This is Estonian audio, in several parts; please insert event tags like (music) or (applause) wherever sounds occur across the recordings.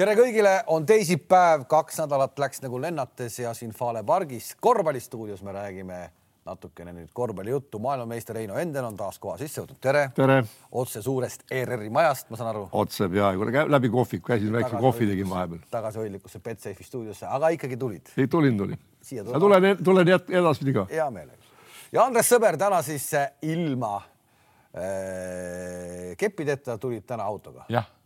tere kõigile, on teisipäev, kaks nädalat läks nagu lennates ja siin Fale pargis korvpallistuudios me räägime natukene nüüd korvpallijuttu. maailmameister Heino Endel on taas koha sisse võtnud, tere. tere. otse suurest ERR-i majast, ma saan aru. otse peaaegu, läbi kohviku, käisin väikse kohvi tegin vahepeal. tagasihoidlikusse Betsafe'i stuudiosse, aga ikkagi tulid? tulin, tulin. tulen, tulen edaspidi ka. hea meelega. ja Andres Sõber täna siis ilma äh, keppideta tulid täna autoga. jah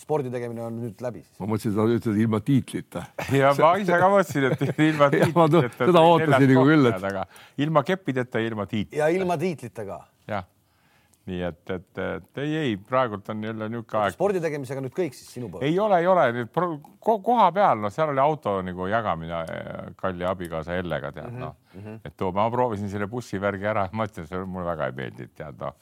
spordi tegemine on nüüd läbi siis. ma mõtlesin, sa ütled ilma tiitlita. (laughs) ja ma ise ka mõtlesin, et (laughs) ilma tiitlita. seda ootasin nagu küll, et. ilma keppideta ja ilma tiitlita. ja ilma tiitlita ka. jah nii et, et, et ei, ei praegult on jälle niisugune aeg. spordi tegemisega nüüd kõik siis sinu poolt? ei ole, ei ole nüüd koha peal, noh, seal oli auto nagu jagamine kalli abikaasa Ellega tead -hmm. noh mm -hmm., et too, ma proovisin selle bussivärgi ära, ma ütlesin, see mulle väga ei meeldinud, tead noh.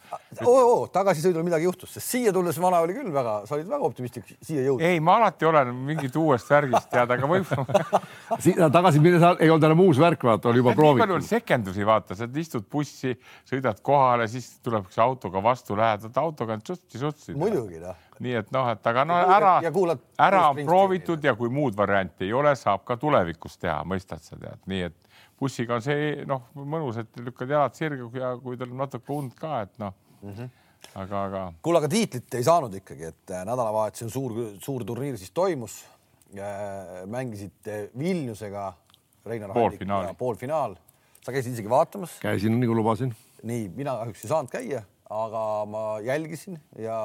oo, oo, tagasisõidul midagi juhtus, sest siia tulles vana oli küll väga, sa olid väga optimistlik siia jõudnud. ei, ma alati olen mingit uuest värgist tead, aga võib-olla (laughs) tagasi minnes ei olnud enam uus värk, vaata, oli juba proovitud. sekendusi vaata, sa istud bussi, sõidad kohale, siis tuleb üks autoga vastu, lähed autoga on sutsi-sutsi. muidugi noh nii et noh, et aga no ära, ära on proovitud ja kui muud varianti ei ole, saab ka tulevikus teha, mõistad sa tead, nii et bussiga on see noh, mõnus, et lükkad jalad sirgu ja kui on natuke und ka, et noh mm. -hmm aga, aga. kuule, aga tiitlit ei saanud ikkagi, et äh, nädalavahetusel suur, suur turniir siis toimus. mängisite Vilniusega. poolfinaal. poolfinaal. sa käisid isegi vaatamas? käisin, nagu lubasin. nii, mina kahjuks ei saanud käia, aga ma jälgisin ja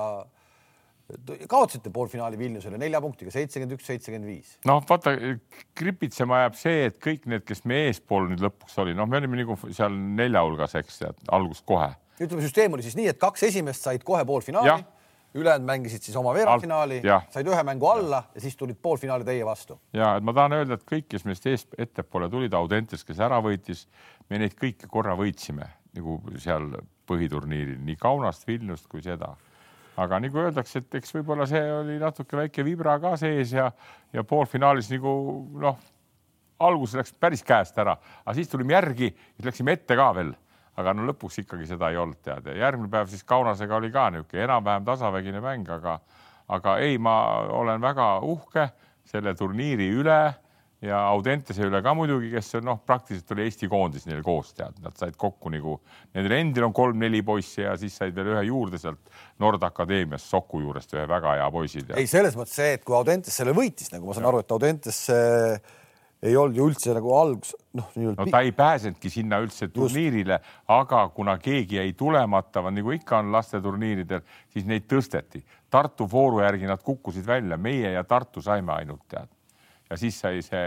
kaotasite poolfinaali Vilniusele nelja punktiga, seitsekümmend üks, seitsekümmend viis. noh, vaata kripitsema jääb see, et kõik need, kes me eespool nüüd lõpuks oli, noh, me olime nagu seal nelja hulgas, eks tead, algusest kohe. ütleme, süsteem oli siis nii, et kaks esimest said kohe poolfinaali, ülejäänud mängisid siis oma veerandfinaali, said ühe mängu alla ja. ja siis tulid poolfinaali teie vastu. ja et ma tahan öelda, et kõik, kes meist eest ettepoole tulid, Audentes, kes ära võitis, me neid kõiki korra võitsime nagu seal põhiturniiril, nii Kaunast, Vilniust kui seda. Aga nagu öeldakse, et eks võib-olla see oli natuke väike vibra ka sees ja, ja poolfinaalis nagu noh, algus läks päris käest ära, aga siis tulime järgi läksime ette ka veel. aga no lõpuks ikkagi seda ei olnud tead. Ja järgmine päev siis Kaunasega oli ka niisugune enam-vähem tasavägine mäng, aga, aga ei, ma olen väga uhke selle turniiri üle ja Audentese üle ka muidugi, kes noh, praktiliselt oli Eesti koondis neil koos, tead, nad said kokku nagu, nendel endil on kolm-neli poissi ja siis said veel ühe juurde sealt Nord Akadeemiast Soku juurest ühe väga hea poisi. ei, selles mõttes see, et kui Audentes selle võitis, nagu ma saan ja. aru, et Audentes äh, ei olnud ju üldse nagu algus, noh. no ta ei pääsenudki sinna üldse turniirile, aga kuna keegi jäi tulemata, nagu ikka on lasteturniiridel, siis neid tõsteti. Tartu vooru järgi nad kukkusid välja, meie ja Tartu saime ainult tead ja siis sai see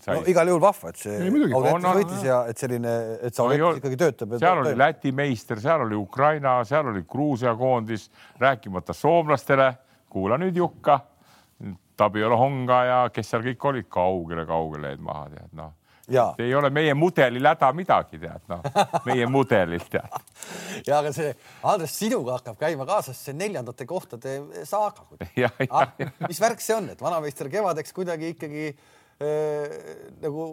sai.... no igal juhul vahva, et see Audentis no, võitis ja et selline, et see Audentis ikkagi töötab. seal oli Läti meister, seal oli Ukraina, seal oli Gruusia koondis, rääkimata soomlastele. kuula nüüd Jukka, Tabiolo Honga ja kes seal kõik olid, kaugele-kaugele jäid maha, tead noh ei ole meie mudelil häda midagi, tead noh, meie mudelil tead. (laughs) ja aga see, Andres, sinuga hakkab käima kaasas see neljandate kohtade saaga. (laughs) Ah, mis värk see on, et vanameister kevadeks kuidagi ikkagi äh, nagu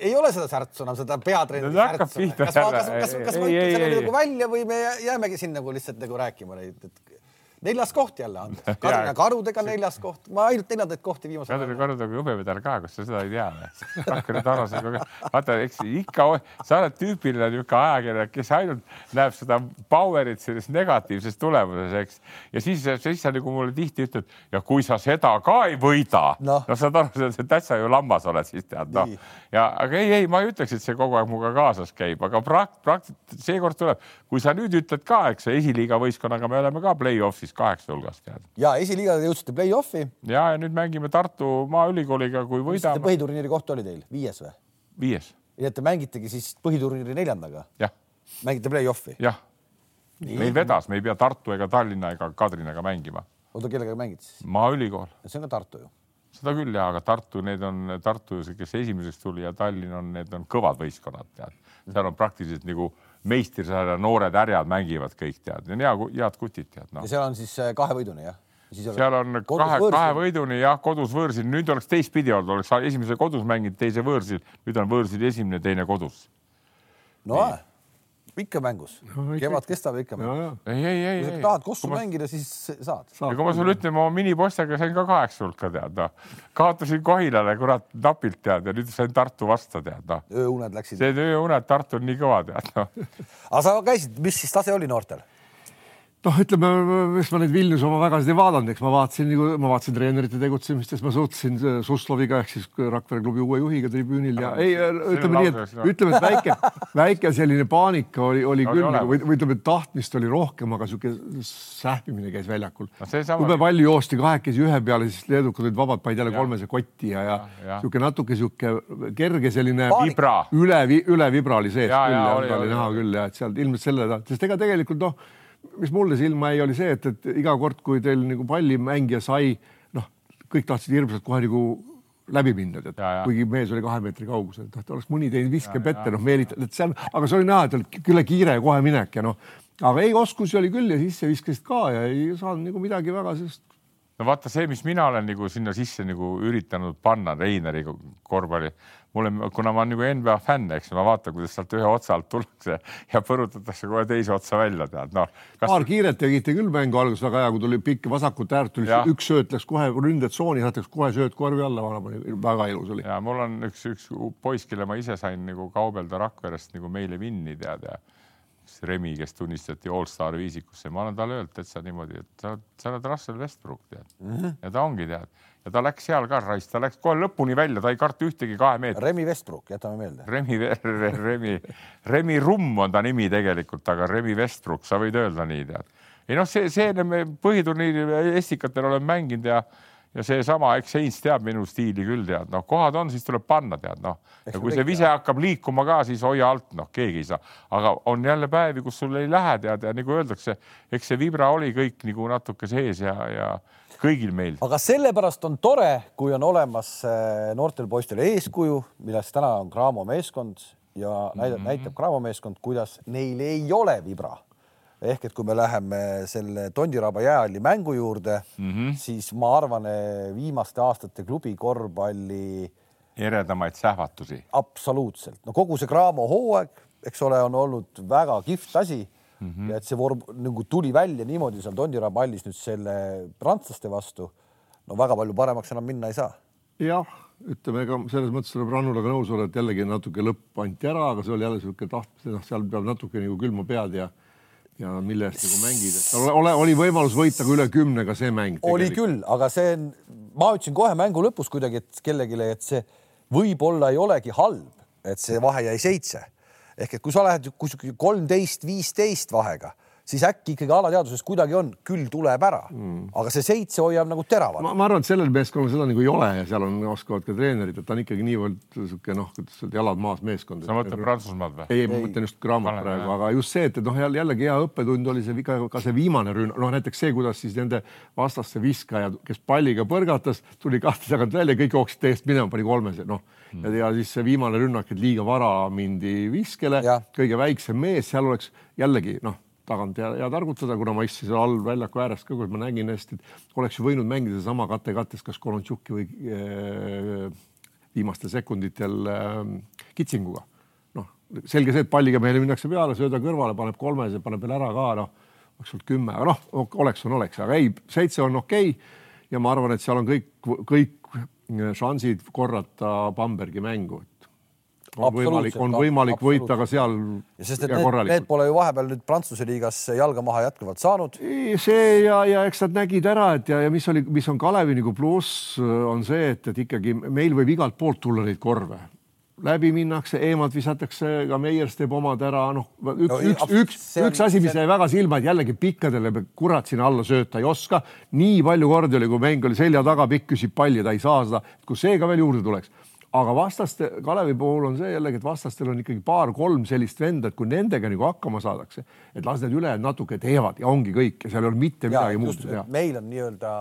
ei ole seda särtsu enam, seda peatreeneri särtsu. kas ma, kas, kas, kas ma ütlen selle nagu välja või me jäämegi siin nagu lihtsalt nagu rääkima neid, et neljas koht jälle on. (laughs) Kadrina karudega neljas koht, ma ainult neljandaid kohti viimasel ajal. Kadrina karudega hõbemedal ka, kas sa seda ei tea või? Rakvere Tarasega, vaata, eks ikka, sa oled tüüpiline niisugune ajakirjanik, kes ainult näeb seda power'it selles negatiivses tulemuses, eks. ja siis, siis sa nagu mulle tihti ütled ja kui sa seda ka ei võida no., no saad aru, sa täitsa ju lammas oled siis tead noh. ja aga ei, ei, ma ei ütleks, et see kogu aeg minuga kaasas käib, aga prakt-, prakt-, seekord tuleb, kui sa nüüd ütled ka, eks esiliiga võistkonnaga me oleme ka play-off'is kaheksa hulgast tead. ja esiliiga jõudsite play-off'i. ja, ja nüüd mängime Tartu Maaülikooliga, kui võidame. põhiturniiri koht oli teil viies või? viies. nii et te mängitegi siis põhiturniiri neljandaga? mängite play-off'i? jah. meil vedas, me ei pea Tartu ega Tallinna ega Kadrinaga mängima. oota, kellega mängite siis? Maaülikool. see on ka Tartu ju seda küll ja, aga Tartu, need on Tartu, kes esimeseks tuli ja Tallinn on, need on kõvad võistkonnad, tead. seal on praktiliselt nagu meistrisarja noored härjad mängivad kõik tead, hea, head kutid tead no.. ja seal on siis äh, kahe võiduni jah? seal on kahe, kahe võiduni jah, kodus võõrsil, nüüd oleks teistpidi olnud, oleks esimese kodus mänginud, teise võõrsil, nüüd on võõrsil esimene, teine kodus. no ikka mängus no,, kevad kestab ikka mängus. ei, ei, ei, kui sa tahad kossu ma... mängida, siis saad, kui ma sulle ütlen, ma minipostjaga sain ka kaheksa hulka tead noh, kaotasin Kohilale kurat napilt tead ja nüüd sain Tartu vastu tead noh. ööuned läksid. see ööuned Tartu on nii kõva tead noh. aga sa käisid, mis siis tase oli noortel? Noh, ütleme, eks ma neid Vilniuse oma vägasid ei vaadanud, eks ma vaatasin nagu, ma vaatasin treenerite tegutsemist, siis ma suhtlesin Susloviga ehk siis Rakvere klubi uue juhiga tribüünil ja ei, ütleme nii, et ütleme, et väike, väike selline paanika oli, oli küll nagu, või, või ütleme, et tahtmist oli rohkem, aga niisugune sähvimine käis väljakul. No,. jube palju joosti kahekesi ühe peale, siis leedukad olid vabad, panid jälle kolmese kotti ja, ja niisugune natuke niisugune kerge selline vibra. üle, üle vibra oli sees ja, küll ja, ja oli näha küll ja et seal ilmselt selle, sest ega tegelikult noh mis mulle silma jäi, oli see, et, et iga kord, kui teil nagu pallimängija sai, noh, kõik tahtsid hirmsalt kohe nagu läbi minna, tead, kuigi mees oli kahe meetri kaugusel, et oleks mõni teinud viskeb ette, noh, meelitad, et seal, aga see oli näha, et oli küll kiire kohe minek ja noh, aga ei, oskusi oli küll ja sisse viskasid ka ja ei saanud nagu midagi väga sellist. No vaata see, mis mina olen nagu sinna sisse nagu üritanud panna Reineri korvpalli, mulle, kuna ma olen nagu NBA fänn, eks ma vaatan, kuidas sealt ühe otsa alt tullakse ja põrutatakse kohe teise otsa välja, tead noh kas.... paar kiiret tegite küll mängu alguses väga hea, kui tuli pikk vasakut äärt, tuli üks sööt läks kohe ründetsooni, läks kohe sööt korvi alla, väga ilus oli. ja mul on üks, üks poiss, kelle ma ise sain nagu kaubelda Rakverest nagu meile Vinni tead ja Remi, kes tunnistati allstar viisikusse, ma olen talle öelnud, et sa niimoodi, et sa oled, sa oled Russell Westbrook tead mm. -hmm. ja ta ongi tead ja ta läks seal ka raisk, ta läks kohe lõpuni välja, ta ei karta ühtegi kahe meetrit. Remi Westbrook, jätame meelde. Remi, (laughs) Remi, Remi Rumm on ta nimi tegelikult, aga Remi Westbrook, sa võid öelda nii tead. ei noh, see, see põhiturniiri estikatel oleme mänginud ja ja seesama, eks Heinz teab minu stiili küll tead, noh, kohad on, siis tuleb panna tead, noh. ja kui see vise tead. hakkab liikuma ka, siis hoia alt, noh, keegi ei saa, aga on jälle päevi, kus sul ei lähe tead ja nagu öeldakse, eks see vibra oli kõik nagu natuke sees ja, ja kõigil meil. aga sellepärast on tore, kui on olemas äh, noortel poistel eeskuju, millest täna on Cramo meeskond ja näitab mm, -hmm. näitab Cramo meeskond, kuidas neil ei ole vibra ehk et kui me läheme selle Tondiraba jäähalli mängu juurde mm, -hmm. siis ma arvan, eh, viimaste aastate klubi korvpalli eredamaid sähvatusi. absoluutselt, no kogu see Graamo hooaeg, eks ole, on olnud väga kihvt asi mm. -hmm. ja et see vorm nagu tuli välja niimoodi seal Tondiraba hallis nüüd selle prantslaste vastu. no väga palju paremaks enam minna ei saa. jah, ütleme, ega selles mõttes tuleb Rannulaga nõus olla, et jällegi natuke lõpp anti ära, aga see oli jälle niisugune tahtmine, noh, seal peab natuke nagu külma pead ja ja mille eest nagu mängid, et ole, ole, oli võimalus võita ka üle kümnega see mäng. oli küll, aga see on, ma ütlesin kohe mängu lõpus kuidagi, et kellelegi, et see võib-olla ei olegi halb, et see vahe jäi seitse ehk et kui sa lähed kolmteist, viisteist vahega siis äkki ikkagi alateadvuses kuidagi on, küll tuleb ära mm., aga see seitse hoiab nagu teravalt. ma arvan, et sellel meeskonnal seda nagu ei ole ja seal on, oskavad ka treenerid, et ta on ikkagi niivõrd sihuke noh, kuidas öelda, jalad maas meeskond. sa mõtled Prantsusmaad või? ei, ma mõtlen just Grammat praegu, aga just see, et, et noh, jällegi hea õppetund oli see ka, ka see viimane rünn-, noh näiteks see, kuidas siis nende vastaste viskajad, kes palliga põrgatas, tuli kahte tagant välja, kõik jooksid teest minema, pani kolmese, noh mm. ja, ja siis see viimane rünnak, et liiga vara mindi viskele, kõige väiksem mees, seal oleks jällegi noh tagant ja, ja targutada, kuna ma istusin seal all väljaku ääres ka, kus ma nägin hästi, et oleks ju võinud mängida sama kate-kattes, kas Kolontšuki või äh, viimastel sekunditel äh, kitsinguga. noh, selge see, et palliga meile minnakse peale, sööda kõrvale, paneb kolmese, paneb veel ära ka, noh, oleks olnud kümme, aga noh, oleks on oleks, aga ei, seitse on okei okay. ja ma arvan, et seal on kõik, kõik šansid korrata Bambergi mängu on võimalik, on võimalik võita ka seal. sest et need, need pole ju vahepeal nüüd Prantsuse liigas jalga maha jätkuvalt saanud. see ja, ja eks nad nägid ära, et ja, ja mis oli, mis on Kalevi nagu pluss, on see, et, et ikkagi meil võib igalt poolt tulla neid korve läbi minnakse, eemalt visatakse, ka Meiers teeb omad ära, noh, üks no,, üks, üks, üks asi, mis jäi väga silma, et jällegi pikkadele kurat sinna alla sööta ei oska. nii palju kordi oli, kui mäng oli selja taga, pikk küsib palli, ta ei saa seda, kui see ka veel juurde tuleks aga vastaste, Kalevi puhul on see jällegi, et vastastel on ikkagi paar-kolm sellist venda, et kui nendega nagu hakkama saadakse, et las need ülejäänud natuke teevad ja ongi kõik ja seal ei ole mitte midagi muud teha. meil on nii-öelda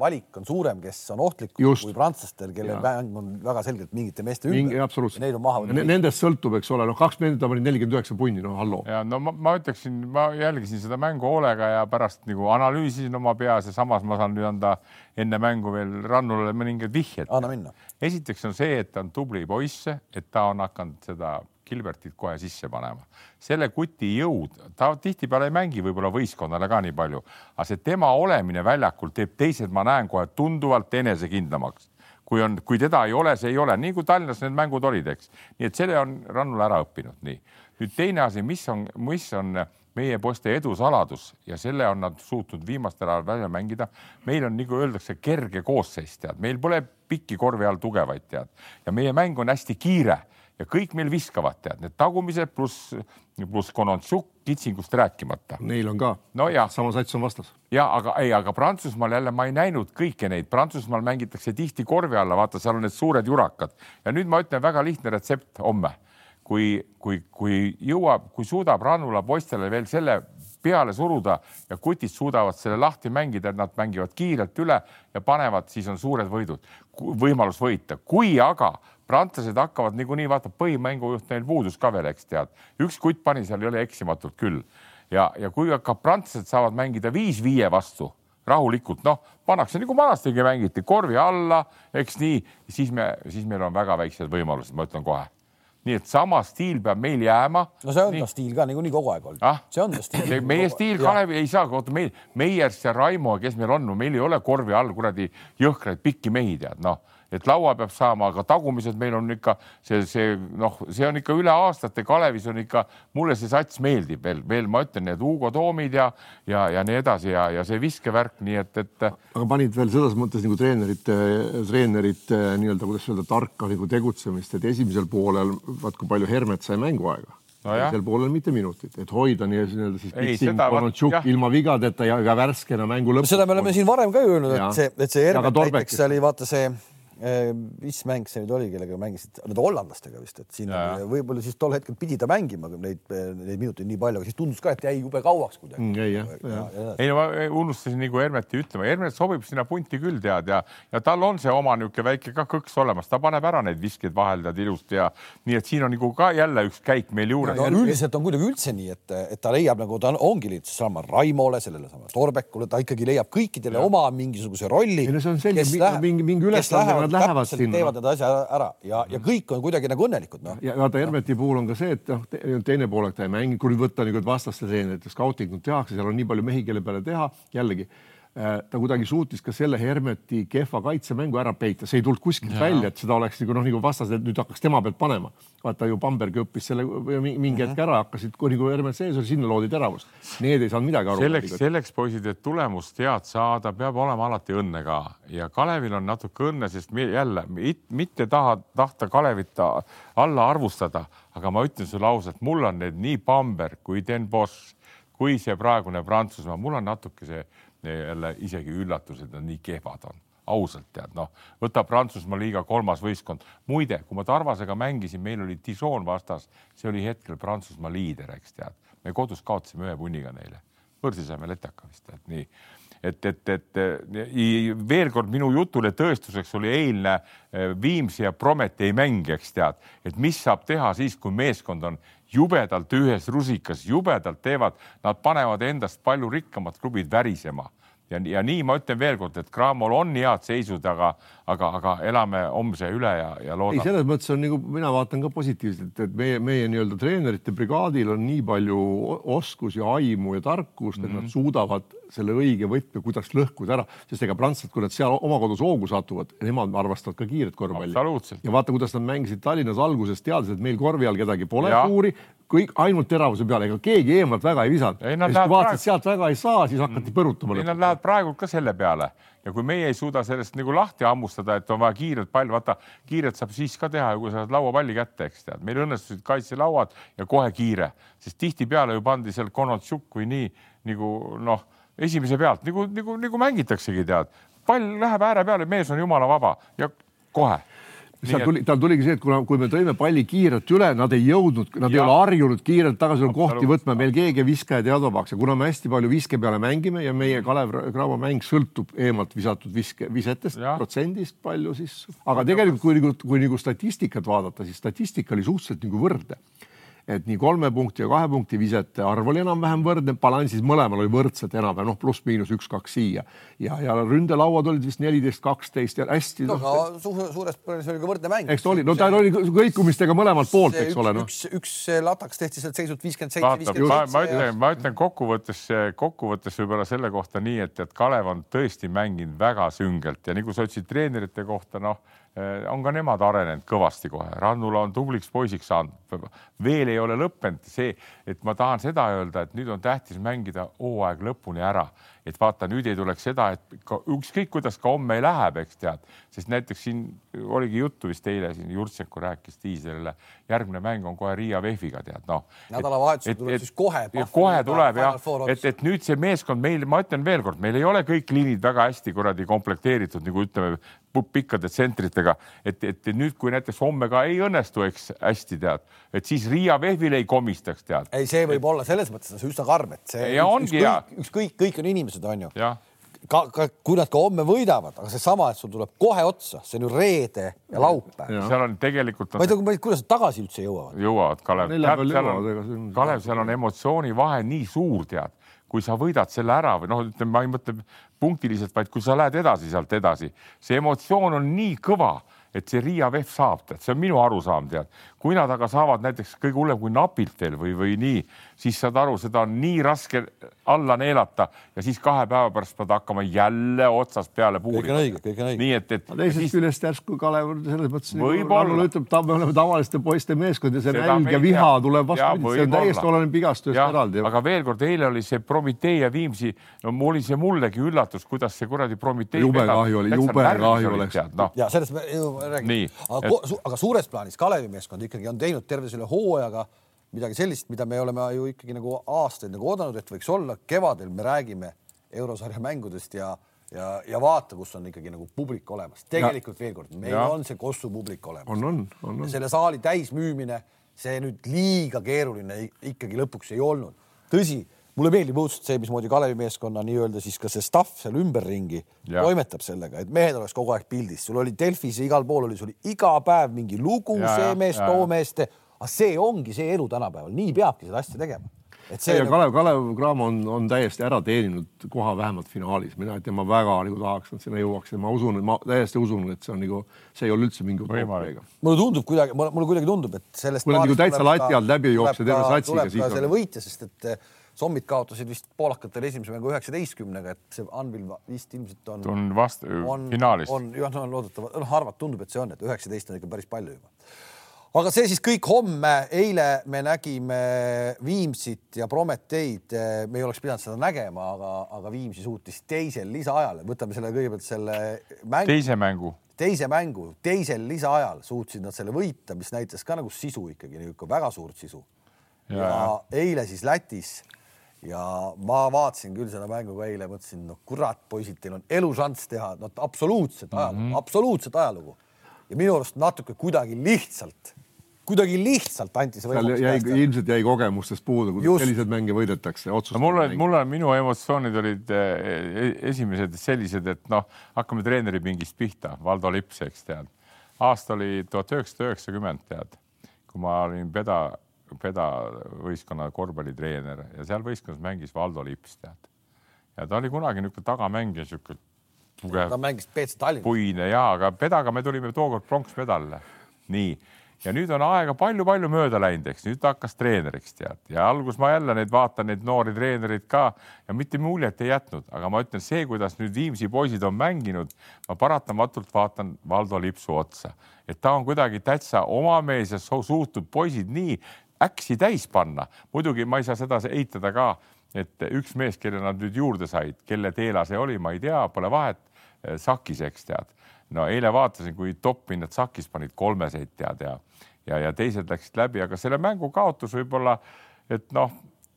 valik on suurem, kes on ohtlikum just. kui prantslastel, kellel mäng on väga selgelt mingite meeste ümber. absoluutselt. Neid on maha võetud. Nendest sõltub, eks ole, noh, kaks meetrit panid nelikümmend üheksa punni, no halloo. ja no ma, ma ütleksin, ma jälgisin seda mängu hoolega ja pärast nagu analüüsisin oma peas ja samas ma saan nüüd anda enne mängu veel Rannule mõningad vihjed. anna minna. Esiteks on see, et ta on tubli poiss, et ta on hakanud seda Gilbertit kohe sisse panema. selle kuti jõud, ta tihtipeale ei mängi võib-olla võistkonnale ka nii palju, aga see tema olemine väljakul teeb teised, ma näen kohe tunduvalt enesekindlamaks kui on, kui teda ei ole, see ei ole, nii kui Tallinnas need mängud olid, eks. nii et selle on Rannula ära õppinud, nii. nüüd teine asi, mis on, mis on meie poiste edu saladus ja selle on nad suutnud viimastel ajal välja mängida. meil on nagu öeldakse, kerge koosseis, tead, meil pole pikki korvi all tugevaid, tead, ja meie mäng on hästi kiire ja kõik meil viskavad, tead, need tagumised pluss, pluss Konontšuk kitsingust rääkimata. Neil on ka no. sama sats on vastas. ja aga ei, aga Prantsusmaal jälle ma ei näinud kõiki neid, Prantsusmaal mängitakse tihti korvi alla, vaata, seal on need suured jurakad ja nüüd ma ütlen väga lihtne retsept homme kui, kui, kui jõuab, kui suudab Rannula poistele veel selle peale suruda ja kutid suudavad selle lahti mängida, et nad mängivad kiirelt üle ja panevad, siis on suured võidud, võimalus võita. kui aga prantslased hakkavad niikuinii, vaata põhimängujuht neil puudus ka veel, eks tead, üks kutt pani seal jälle eksimatult küll. Ja, ja kui hakkab prantslased saavad mängida viis viie vastu rahulikult, noh, pannakse nagu vanastigi mängiti korvi alla, eks nii, siis me, siis meil on väga väiksed võimalused, ma ütlen kohe nii et sama stiil peab meil jääma. no see on ta stiil ka niikuinii kogu aeg olnud ah?. see on ta stiil. meie stiil, Kalev ei saa, oota meil, Meiers ja Raimo, kes meil on meil ei ole korvi all kuradi jõhkraid pikki mehi tead, noh et laua peab saama, aga tagumised meil on ikka see, see noh, see on ikka üle aastate Kalevis on ikka, mulle see sats meeldib veel, veel ma ütlen, need Hugo Toomid ja, ja, ja nii edasi ja, ja see viskevärk, nii et, et. aga panid veel selles mõttes nagu treenerite, treenerite nii-öelda, kuidas öelda, tarka nagu tegutsemist, et esimesel poolel vaat kui palju Hermet sai mänguaega no teisel poolel mitte minutit, et hoida nii-öelda siis Pitsing, Konotšuk ilma vigadeta ja ka värskena mängu lõpus. seda me oleme siin varem ka öelnud, et see, et see Hermet näiteks oli vaata see mis mäng see nüüd oli, kellega mängisid, need hollandlastega vist, et siin võib-olla siis tol hetkel pidi ta mängima neid, neid minuteid nii palju, aga siis tundus ka, et jäi jube kauaks kuidagi mm,. jäi jah ja, ja. ei no ma unustasin nagu Hermeti ütlema, Hermet sobib sinna punti küll tead ja, ja tal on see oma niisugune väike ka kõks olemas, ta paneb ära neid viskeid vahel tead ilusti ja nii et siin on nagu ka jälle üks käik meil juures no,. üldiselt on kuidagi üldse nii, et, et ta leiab nagu ta ongi lihtsalt sama Raimole, sellele samale Torbekule, ta ikkagi leiab kõikidele ja. oma mingisuguse rolli. ei no see on selge, mingi, mingi ülesanne nad lähevad sinna. teevad need asja ära ja, ja kõik on kuidagi nagu õnnelikud no.. ja vaata Hermeti puhul on ka see, et noh, teine poolek ta ei mängi, kui nüüd võtta nagu vastaste treenerit, skautingut tehakse, seal on nii palju mehi, kelle peale teha, jällegi ta kuidagi suutis ka selle Hermeti kehva kaitsemängu ära peita, see ei tulnud kuskilt ja. välja, et seda oleks nagu noh, nagu vastased nüüd hakkaks tema pealt panema. vaata ju Bamberg õppis selle mingi hetk ära, hakkasid, kui nagu Hermet sees oli, sinna loodi teravust. Need ei saanud midagi aru. selleks, selleks poisid, et tulemust head saada, peab olema alati õnne ka ja Kalevil on natuke õnne, sest me jälle mitte taha, tahta Kalevit alla arvustada, aga ma ütlen sulle ausalt, mul on need nii Bamberg kui Den Bosch kui see praegune Prantsusmaa, mul on natuke see jälle isegi üllatus, et nad nii kehvad on ausalt tead, noh, võta Prantsusmaa liiga kolmas võistkond. muide, kui ma Tarvasega mängisin, meil oli Dijon vastas, see oli hetkel Prantsusmaa liider, eks tead. me kodus kaotasime ühe punniga neile, võrdlusime letaka vist, et nii. Et, et, et veel kord minu jutule tõestuseks oli eilne eh, Viimsi ja Promethee mäng, eks tead, et mis saab teha siis, kui meeskond on jubedalt ühes rusikas, jubedalt teevad, nad panevad endast palju rikkamad klubid värisema ja, ja nii ma ütlen veelkord, et Cramol on head seisud, aga, aga, aga elame homse üle ja, ja loodame. ei, selles mõttes on nagu mina vaatan ka positiivselt, et meie, meie nii-öelda treenerite brigaadil on nii palju oskusi, aimu ja tarkust, et mm -hmm. nad suudavad selle õige võtme, kuidas lõhkuda ära, sest ega prantslased, kui nad seal oma kodus hoogu satuvad, nemad armastavad ka kiiret korvpalli. ja vaata, kuidas nad mängisid Tallinnas alguses, teades, et meil korvi all kedagi pole suuri, kõik ainult teravuse peale, ega keegi eemalt väga ei visanud. ja siis kui vaatasid, sealt väga ei saa, siis hakati põrutama. ei, nad lähevad praegu ka selle peale ja kui meie ei suuda sellest nagu lahti hammustada, et on vaja kiirelt pall, vaata kiirelt saab siis ka teha, kui sa saad lauapalli kätte, eks tead, meil õnnestusid kaitselauad ja kohe kiire, sest tihtipeale ju pandi seal Konotšuk või nii nagu noh esimese pealt nagu, nagu, nagu mängitaksegi, tead. pall läheb ääre peale, mees on jumala vaba ja kohe. Seal tuli, tal tuligi see, et kuna, kui me tõime palli kiirelt üle, nad ei jõudnud, nad ja. ei ole harjunud kiirelt tagasi kohti võtma, meil keegi viskajad ei advaks ja kuna me hästi palju viske peale mängime ja meie Kalev Cramo mäng sõltub eemalt visatud viske, visetest, protsendist palju siis, aga tegelikult kui nagu, kui nagu statistikat vaadata, siis statistika oli suhteliselt nagu võrdne et nii kolme punkti ja kahe punkti visete arv oli enam-vähem võrdne, balansis mõlemal oli võrdselt enam-vähem noh, pluss-miinus üks-kaks siia ja, ja ründelauad olid vist neliteist, kaksteist ja hästi no,. aga su suures plaanis oli ka võrdne mäng. eks ta oli, no ta oli kõikumistega mõlemalt poolt, eks üks, ole no.. üks, üks lataks tehti sealt seisult viiskümmend seitse, viiskümmend seitse. ma ütlen, ma ütlen kokkuvõttes, kokkuvõttes võib-olla selle kohta nii, et, et Kalev on tõesti mänginud väga süngelt ja nagu sa ütlesid treenerite kohta, noh on ka nemad arenenud kõvasti kohe, Rannula on tubliks poisiks saanud, veel ei ole lõppenud see, et ma tahan seda öelda, et nüüd on tähtis mängida hooaeg lõpuni ära et vaata, nüüd ei tuleks seda, et ka ükskõik, kuidas ka homme läheb, eks tead, sest näiteks siin oligi juttu vist eile siin Jurtšenko rääkis diiselile, järgmine mäng on kohe Riia VEF-iga tead noh. nädalavahetusel tuleb siis kohe. kohe tuleb jah, et, et nüüd see meeskond meil, ma ütlen veelkord, meil ei ole kõik liinid väga hästi kuradi komplekteeritud, nagu ütleme pikkade tsentritega, et, et nüüd, kui näiteks homme ka ei õnnestu, eks hästi tead, et siis Riia VEF-il ei komistaks tead. ei, see võib et... olla selles mõttes üsna karm, et see ja ongi ükskõik, ükskõik, kõik on inimesed, onju ka, ka kui nad ka homme võidavad, aga seesama, et sul tuleb kohe otsa, see on ju reede ja laupäev. seal on tegelikult on.... ma ei tea, kuidas nad tagasi üldse jõuavad. jõuavad, Kalev. Kalev, seal on emotsioonivahe nii suur, tead, kui sa võidad selle ära või noh, ütleme, ma ei mõtle punktiliselt, vaid kui sa lähed edasi sealt edasi, see emotsioon on nii kõva et see Riia VEF saab, tead, see on minu arusaam, tead. Kui nad aga saavad näiteks kõige hullem kui napilt veel või, või nii, siis saad aru, seda on nii raske alla neelata ja siis kahe päeva pärast pead hakkama jälle otsast peale puurima. kõik on õige, kõik on õige. nii et, et. teisest siis... küljest järsku Kalev selles mõttes. võib-olla. ütleb, me oleme tavaliste poiste meeskond ja see nälg ja viha tuleb vastupidi, see on täiesti oleneb igastusest eraldi. aga veel kord, eile oli see Prometee ja Viimsi, no oli see mullegi üllatus, kuidas see kuradi Prometee. jube kahju oli, jube kahju oleks. No. ja sellest me räägime. aga, et... aga suures plaanis Kalevi meeskond ikkagi on teinud terve selle hooajaga midagi sellist, mida me oleme ju ikkagi nagu aastaid nagu oodanud, et võiks olla. kevadel me räägime eurosarja mängudest ja, ja, ja vaata, kus on ikkagi nagu publik olemas. tegelikult ja. veel kord, meil ja. on see Kossu publik olemas. on, on, on, on. selle saali täismüümine, see nüüd liiga keeruline ikkagi lõpuks ei olnud. tõsi mulle meeldib õudselt see, mismoodi Kalevi meeskonna nii-öelda siis ka see staff seal ümberringi ja. toimetab sellega, et mehed oleks kogu aeg pildis, sul oli Delfis ja igal pool oli sul iga päev mingi lugu, see mees, too mees, aga see ongi see elu tänapäeval, nii peabki seda asja tegema et see. ja nagu... Kalev, Kalev Cramo on, on täiesti ära teeninud koha vähemalt finaalis, mina ütlen, ma väga nagu tahaks, et sinna jõuaks ja ma usun, ma täiesti usun, et see on nagu, see ei ole üldse mingi võimalik. mulle tundub kuidagi, mulle kuidagi tundub, et sellest. kui nad nagu täitsa lati alt läbi jooksed terve satsiga, siis. selle võitja, sest et Sommid kaotasid vist poolakatele esimese mängu üheksateistkümnega, et see Anvil vist ilmselt on. on vast-, finaalis. on jah, no loodetavalt, noh, harvad tundub, et see on, et üheksateist on ikka päris palju juba. aga see siis kõik homme, eile me nägime Viimsit ja Prometeid, me ei oleks pidanud seda nägema, aga, aga Viimsi suutis teisel lisaajal, võtame selle kõigepealt selle mängu. teise mängu teise mängu teisel lisaajal suutsid nad selle võita, mis näitas ka nagu sisu ikkagi, niisugune väga suurt sisu. ja, eile siis Lätis ja ma vaatasin küll seda mängu ka eile, mõtlesin, no kurat, poisid, teil on elušanss teha, no absoluutset ajalugu mm, -hmm. absoluutset ajalugu. ja minu arust natuke kuidagi lihtsalt, kuidagi lihtsalt anti see võimalus. jäi, ilmselt jäi kogemustest puudu, kuidas selliseid mänge võidetakse. No, mul on, mul on, minu emotsioonid olid eh, esimesed sellised, et noh, hakkame treeneripingist pihta, Valdo Lips, eks tead. aasta oli tuhat üheksasada üheksakümmend, tead, kui ma olin peda Peda võistkonna korvpallitreener ja seal võistkonnas mängis Valdo Lips, tead. ja ta oli kunagi niisugune tagamängija, niisugune tugev. ta mängis BC Tallinnas. puine ja, aga Pedaga me tulime tookord pronksmedalile. nii ja nüüd on aega palju-palju mööda läinud, eks nüüd ta hakkas treeneriks tead ja alguses ma jälle neid vaatan, neid noori treenereid ka ja mitte muljet ei jätnud, aga ma ütlen, see, kuidas nüüd Viimsi poisid on mänginud, ma paratamatult vaatan Valdo Lipsu otsa, et ta on kuidagi täitsa oma mees ja suutnud poisid nii äksi täis panna. muidugi ma ei saa seda eitada ka, et üks mees, kelle nad nüüd juurde said, kelle teela see oli, ma ei tea, pole vahet. Eh, Sakis, eks tead. no eile vaatasin, kui toppi nad Sakis panid kolmeseid tead ja, ja, ja teised läksid läbi, aga selle mängu kaotus võib-olla, et noh,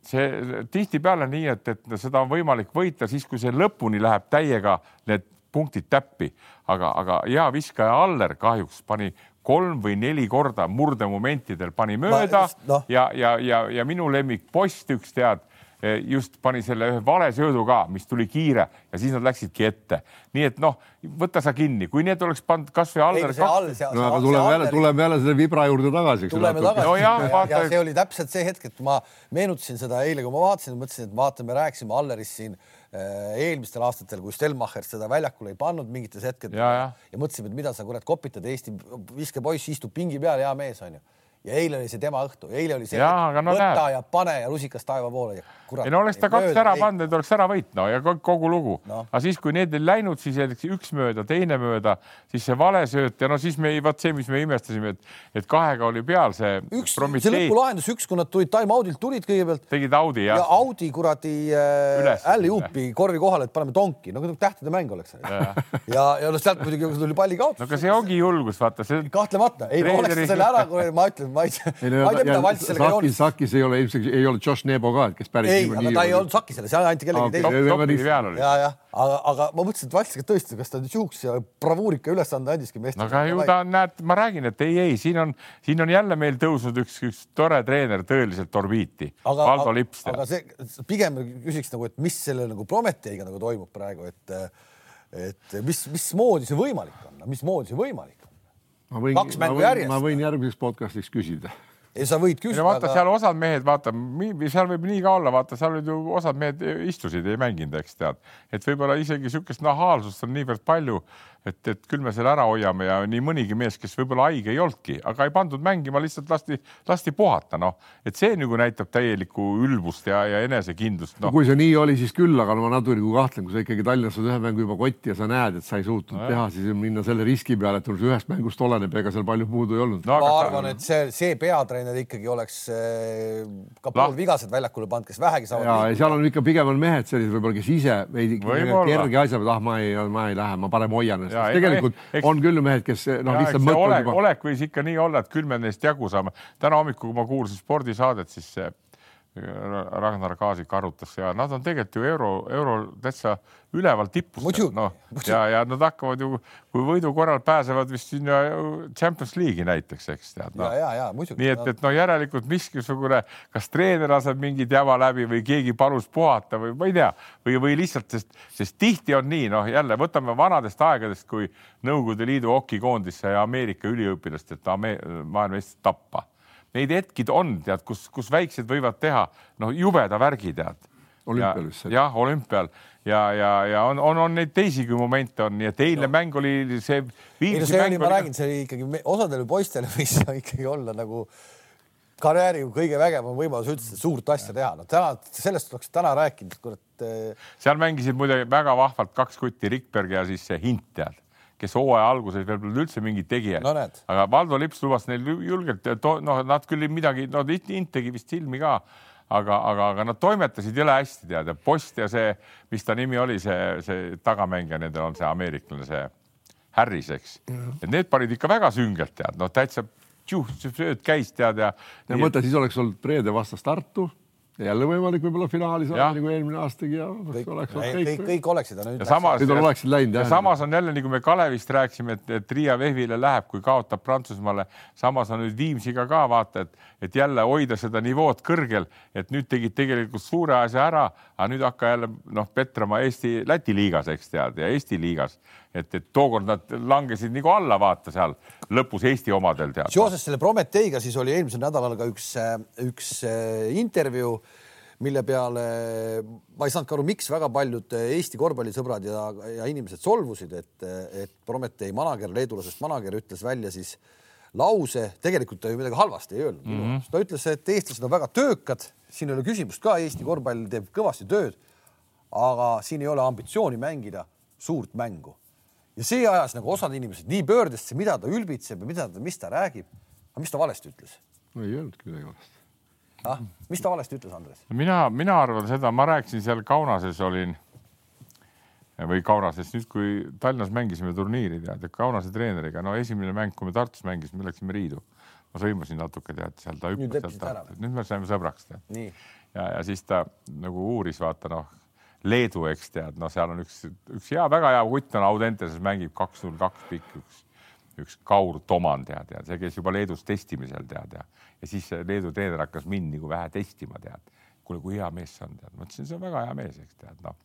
see tihtipeale nii, et, et seda on võimalik võita siis, kui see lõpuni läheb täiega need punktid täppi, aga, aga hea viskaja Aller kahjuks pani kolm või neli korda murdemomentidel pani mööda no. ja, ja, ja, ja minu lemmik post üks tead, just pani selle ühe vale söödu ka, mis tuli kiire ja siis nad läksidki ette. nii et noh, võta sa kinni, kui need oleks pannud kasvõi Aller kaks. no aga tuleme jälle, tuleme jälle selle vibra juurde tagasi. tuleme tagasi no, jah, vaata... ja see oli täpselt see hetk, et ma meenutasin seda eile, kui ma vaatasin, mõtlesin, et vaata, me rääkisime Allerist siin eelmistel aastatel, kui Stelmacher seda väljakule ei pannud mingites hetkedel ja, ja. ja mõtlesime, et mida sa kurat kopitad, Eesti viskepoiss istub pingi peal, hea mees onju ja eile oli see tema õhtu, eile oli see ja, no võta näed. ja pane ja rusikas taeva poole ja kurat. ei no oleks ta kaks ära pannud, et oleks ära võitnud no, ja kogu lugu no.. aga siis, kui need ei läinud, siis üks mööda, teine mööda, siis see valesööt ja no siis me, vot see, mis me imestasime, et, et kahega oli peal see. üks, see lõpulahendus, üks, kui nad tulid time-out'ilt tulid kõigepealt. tegid Audi jah. ja Audi kuradi äh, Alley-Hoopi korvi kohale, et paneme tonki, nagu tähtede mäng oleks. ja, ja, ja noh, sealt muidugi tuli palli kaotus. no aga see ongi julgus, vaata see. kahtlemata, ei no oleks selle ära, ma ütlen ma ei tea, ma ei tea, mida Valts sellega joonis. Sakis ei ole ilmselt, ei olnud Josh Nebo ka, et kes päris. ei, aga ta ei olnud Sakisele, see anti kellelegi teisele. ja, jah, aga, aga ma mõtlesin, et Valts tõesti, kas ta niisuguse bravuurika ülesande andiski meestele. aga ju ta näed, ma räägin, et ei, ei, siin on, siin on jälle meil tõusnud üks, üks tore treener tõeliselt orbiiti. Valdo Lips. aga see pigem küsiks nagu, et mis selle nagu Prometheiga nagu toimub praegu, et et mis, mismoodi see võimalik on, mismoodi see võimalik kaks mängu järjest. ma võin järgmiseks podcast'iks küsida ei, sa võid küsida. vaata aga..., seal osad mehed, vaata, seal võib nii ka olla, vaata, seal olid ju osad mehed istusid, ei mänginud, eks tead, et võib-olla isegi niisugust nahaalsust on niivõrd palju, et, et küll me selle ära hoiame ja nii mõnigi mees, kes võib-olla haige ei olnudki, aga ei pandud mängima, lihtsalt lasti, lasti puhata, noh, et see nagu näitab täielikku ülbust ja, ja enesekindlust no.. kui see nii oli, siis küll, aga no ma natuke nagu kahtlen, kui sa ikkagi Tallinnas oled ühe mängu juba kotti ja sa näed, et sa ei suutnud no, teha, siis minna selle riski peale, et ühest mängust oleneb, ega seal palju puudu ei olnud no,. ma arvan, et see, see peatreener ikkagi oleks eh, ka poolvigased väljakule pannud, kes vähegi saavad. ja, ja seal on ikka pigem on mehed sellised võib-olla, kes ise veidi kerge asja peale, ah, ma ei, ma ei lähe, ma parem hoian ennast. Tegelikult eks... on küll mehed, kes noh, lihtsalt mõtlevad juba. olek võis ikka nii olla, et küll me neist jagu saame. täna hommikul, kui ma kuulsin spordisaadet, siis Ragnar Kaasik arutas ja nad on tegelikult ju euro, euro täitsa üleval tipus. noh, ja, ja nad hakkavad ju, kui võidu korral pääsevad vist sinna Champions League'i näiteks, eks tead no.. nii et, et no järelikult miskisugune, kas treener laseb mingit jama läbi või keegi palus puhata või ma ei tea või, või lihtsalt, sest, sest tihti on nii, noh, jälle võtame vanadest aegadest, kui Nõukogude Liidu hokikoondis sai Ameerika üliõpilast, et maailmameistrit tappa neid hetki on, tead, kus, kus väiksed võivad teha noh, jubeda värgi, tead. olümpial vist. jah, olümpial ja, ja, ja on, on, on neid teisigi momente on, nii et eilne no. mäng oli see. ei no see oli, ma räägin, see oli ikkagi osadele poistele (laughs) võis ikkagi olla nagu karjääri kõige vägevam võimalus üldse suurt asja teha. no täna sellest oleks täna rääkinud, kurat. Eh, seal mängisid muide väga vahvalt kaks kutti, Rikberg ja siis see Hint tead kes hooaja alguses veel polnud üldse mingit tegijat no,. aga Valdo Lips lubas neil julgelt, noh, nad küll midagi, no int tegi vist silmi ka, aga, aga, aga nad toimetasid jõle hästi, tead, ja Post ja see, mis ta nimi oli, see, see tagamängija, nendel on see ameeriklane, see Harris, eks mm. -hmm. et need panid ikka väga süngelt, tead, noh, täitsa tšuh, sööt käis, tead ja. ja mõtle, siis oleks olnud Preede vastas Tartu jälle võimalik võib-olla finaali saada nagu eelmine aastagi ja kõik, oleks kõik, kõik, kõik oleksid. ja samas, nüüd oleksid läinud jah. samas on jälle nagu me Kalevist rääkisime, et, et Riia Vehvile läheb, kui kaotab Prantsusmaale. samas on nüüd Viimsiga ka vaata, et, et jälle hoida seda nivood kõrgel, et nüüd tegid tegelikult suure asja ära, aga nüüd hakka jälle noh, petrama Eesti-Läti liigas, eks tead, ja Eesti liigas et, et tookord nad langesid nagu alla, vaata seal lõpus Eesti omadel tead. seoses selle Prometheiga siis oli eelmisel nädalal ka üks, üks äh, intervjuu, mille peale ma ei saanud aru, miks väga paljud Eesti korvpallisõbrad ja, ja inimesed solvusid, et, et Promethei manager, leedulasest manager ütles välja siis lause, tegelikult ta ju midagi halvasti ei öelnud mm. -hmm. ta ütles, et eestlased on väga töökad, siin ei ole küsimust ka, Eesti korvpall teeb kõvasti tööd, aga siin ei ole ambitsiooni mängida suurt mängu ja see ajas nagu osad inimesed nii pöördesse, mida ta ülbitseb ja mida ta, mis ta räägib. aga mis ta valesti ütles? no ei öelnudki midagi valesti. ah, mis ta valesti ütles, Andres? mina, mina arvan seda, ma rääkisin seal Kaunases olin või Kaunases nüüd, kui Tallinnas mängisime turniiri, tead, Kaunase treeneriga, no esimene mäng, kui me Tartus mängisime, me läksime Riidu. ma sõimasin natuke, tead, seal ta hüppas sealt, nüüd me saime sõbraks, tead. ja, ja siis ta nagu uuris, vaata noh Leedu, eks tead, no seal on üks, üks hea, väga hea kutt on Audenteses mängib kaks null kaks pikk, üks, üks Kaur Toman tead, ja see käis juba Leedus testimisel tead ja, ja siis Leedu treener hakkas mind nagu vähe testima tead. Kuule, kui hea mees see on, tead, ma ütlesin, see on väga hea mees, eks tead, noh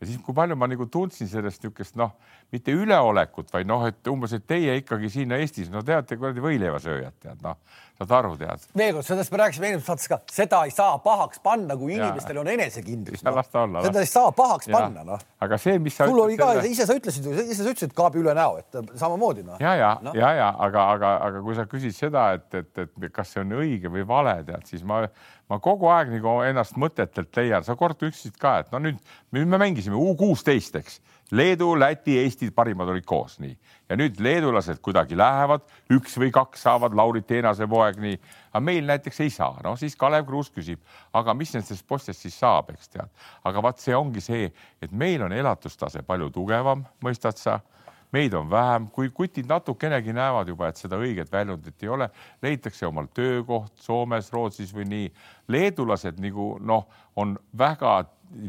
ja siis, kui palju ma nagu tundsin sellest niisugust noh, mitte üleolekut, vaid noh, et umbes, et teie ikkagi siin Eestis, no teate kuradi võileivasööjad, tead noh, saad aru, tead. veel kord, sellest me rääkisime eelmises saates ka, seda ei saa pahaks panna, kui inimestel on enesekindlus no.. seda ei saa pahaks ja. panna, noh. aga see, mis sa. sul oli ka selle..., ise sa ütlesid ise sa ütlesid kaabi üle näo, et samamoodi noh. ja, ja no., ja, ja aga, aga, aga kui sa küsid seda, et, et, et kas see on õige või vale, tead, siis ma ma kogu aeg nagu ennast mõtetelt leian, sa kord ütlesid ka, et no nüüd, nüüd me mängisime U kuusteist, eks. Leedu, Läti, Eesti parimad olid koos, nii. ja nüüd leedulased kuidagi lähevad, üks või kaks saavad, Lauri Teenase poeg, nii. aga meil näiteks ei saa, no siis Kalev Kruus küsib, aga mis nendest postidest siis saab, eks tead. aga vaat see ongi see, et meil on elatustase palju tugevam, mõistad sa meid on vähem, kui kutid natukenegi näevad juba, et seda õiget väljundit ei ole, leitakse omal töökoht Soomes, Rootsis või nii. leedulased nagu noh, on väga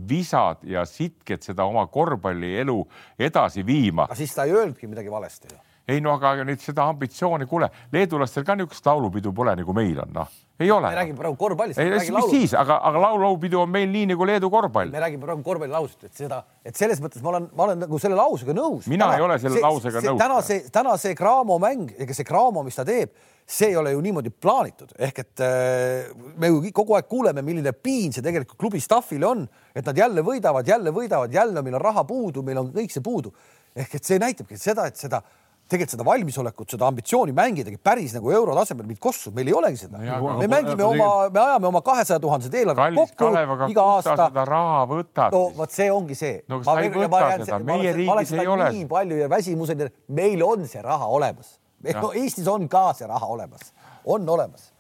visad ja sitked seda oma korvpallielu edasi viima. aga siis ta ei öelnudki midagi valesti ju ei no aga nüüd seda ambitsiooni, kuule, leedulastel ka niisugust laulupidu pole nagu meil on, noh, ei ole. me räägime praegu korvpallist. ei, mis laulu. siis, aga, aga laulupidu on meil nii nagu Leedu korvpall. me räägime praegu korvpallilausest, et seda, et selles mõttes ma olen, ma olen nagu selle lausega nõus. mina täna, ei ole selle see, lausega see, nõus. täna see, täna see Graamo mäng, ega see Graamo, mis ta teeb, see ei ole ju niimoodi plaanitud, ehk et äh, me ju kogu aeg kuuleme, milline piin see tegelikult klubi staffile on, et nad jälle võidavad, jälle võidavad, jälle meil on raha puudu, meil on kõik see puudu. ehk et see näitabki seda, et seda tegelikult seda valmisolekut, seda ambitsiooni mängidagi päris nagu eurotasemel mind kossu, meil ei olegi seda no,. me mängime oma, me ajame oma kahesaja tuhandesed eelarved kokku iga aasta. seda raha võtad. no vot, see ongi see. no sa ei võta seda, meie riigis ei ole. nii palju ja väsimuseni, meil on see raha olemas. Eestis on ka see raha olemas, on olemas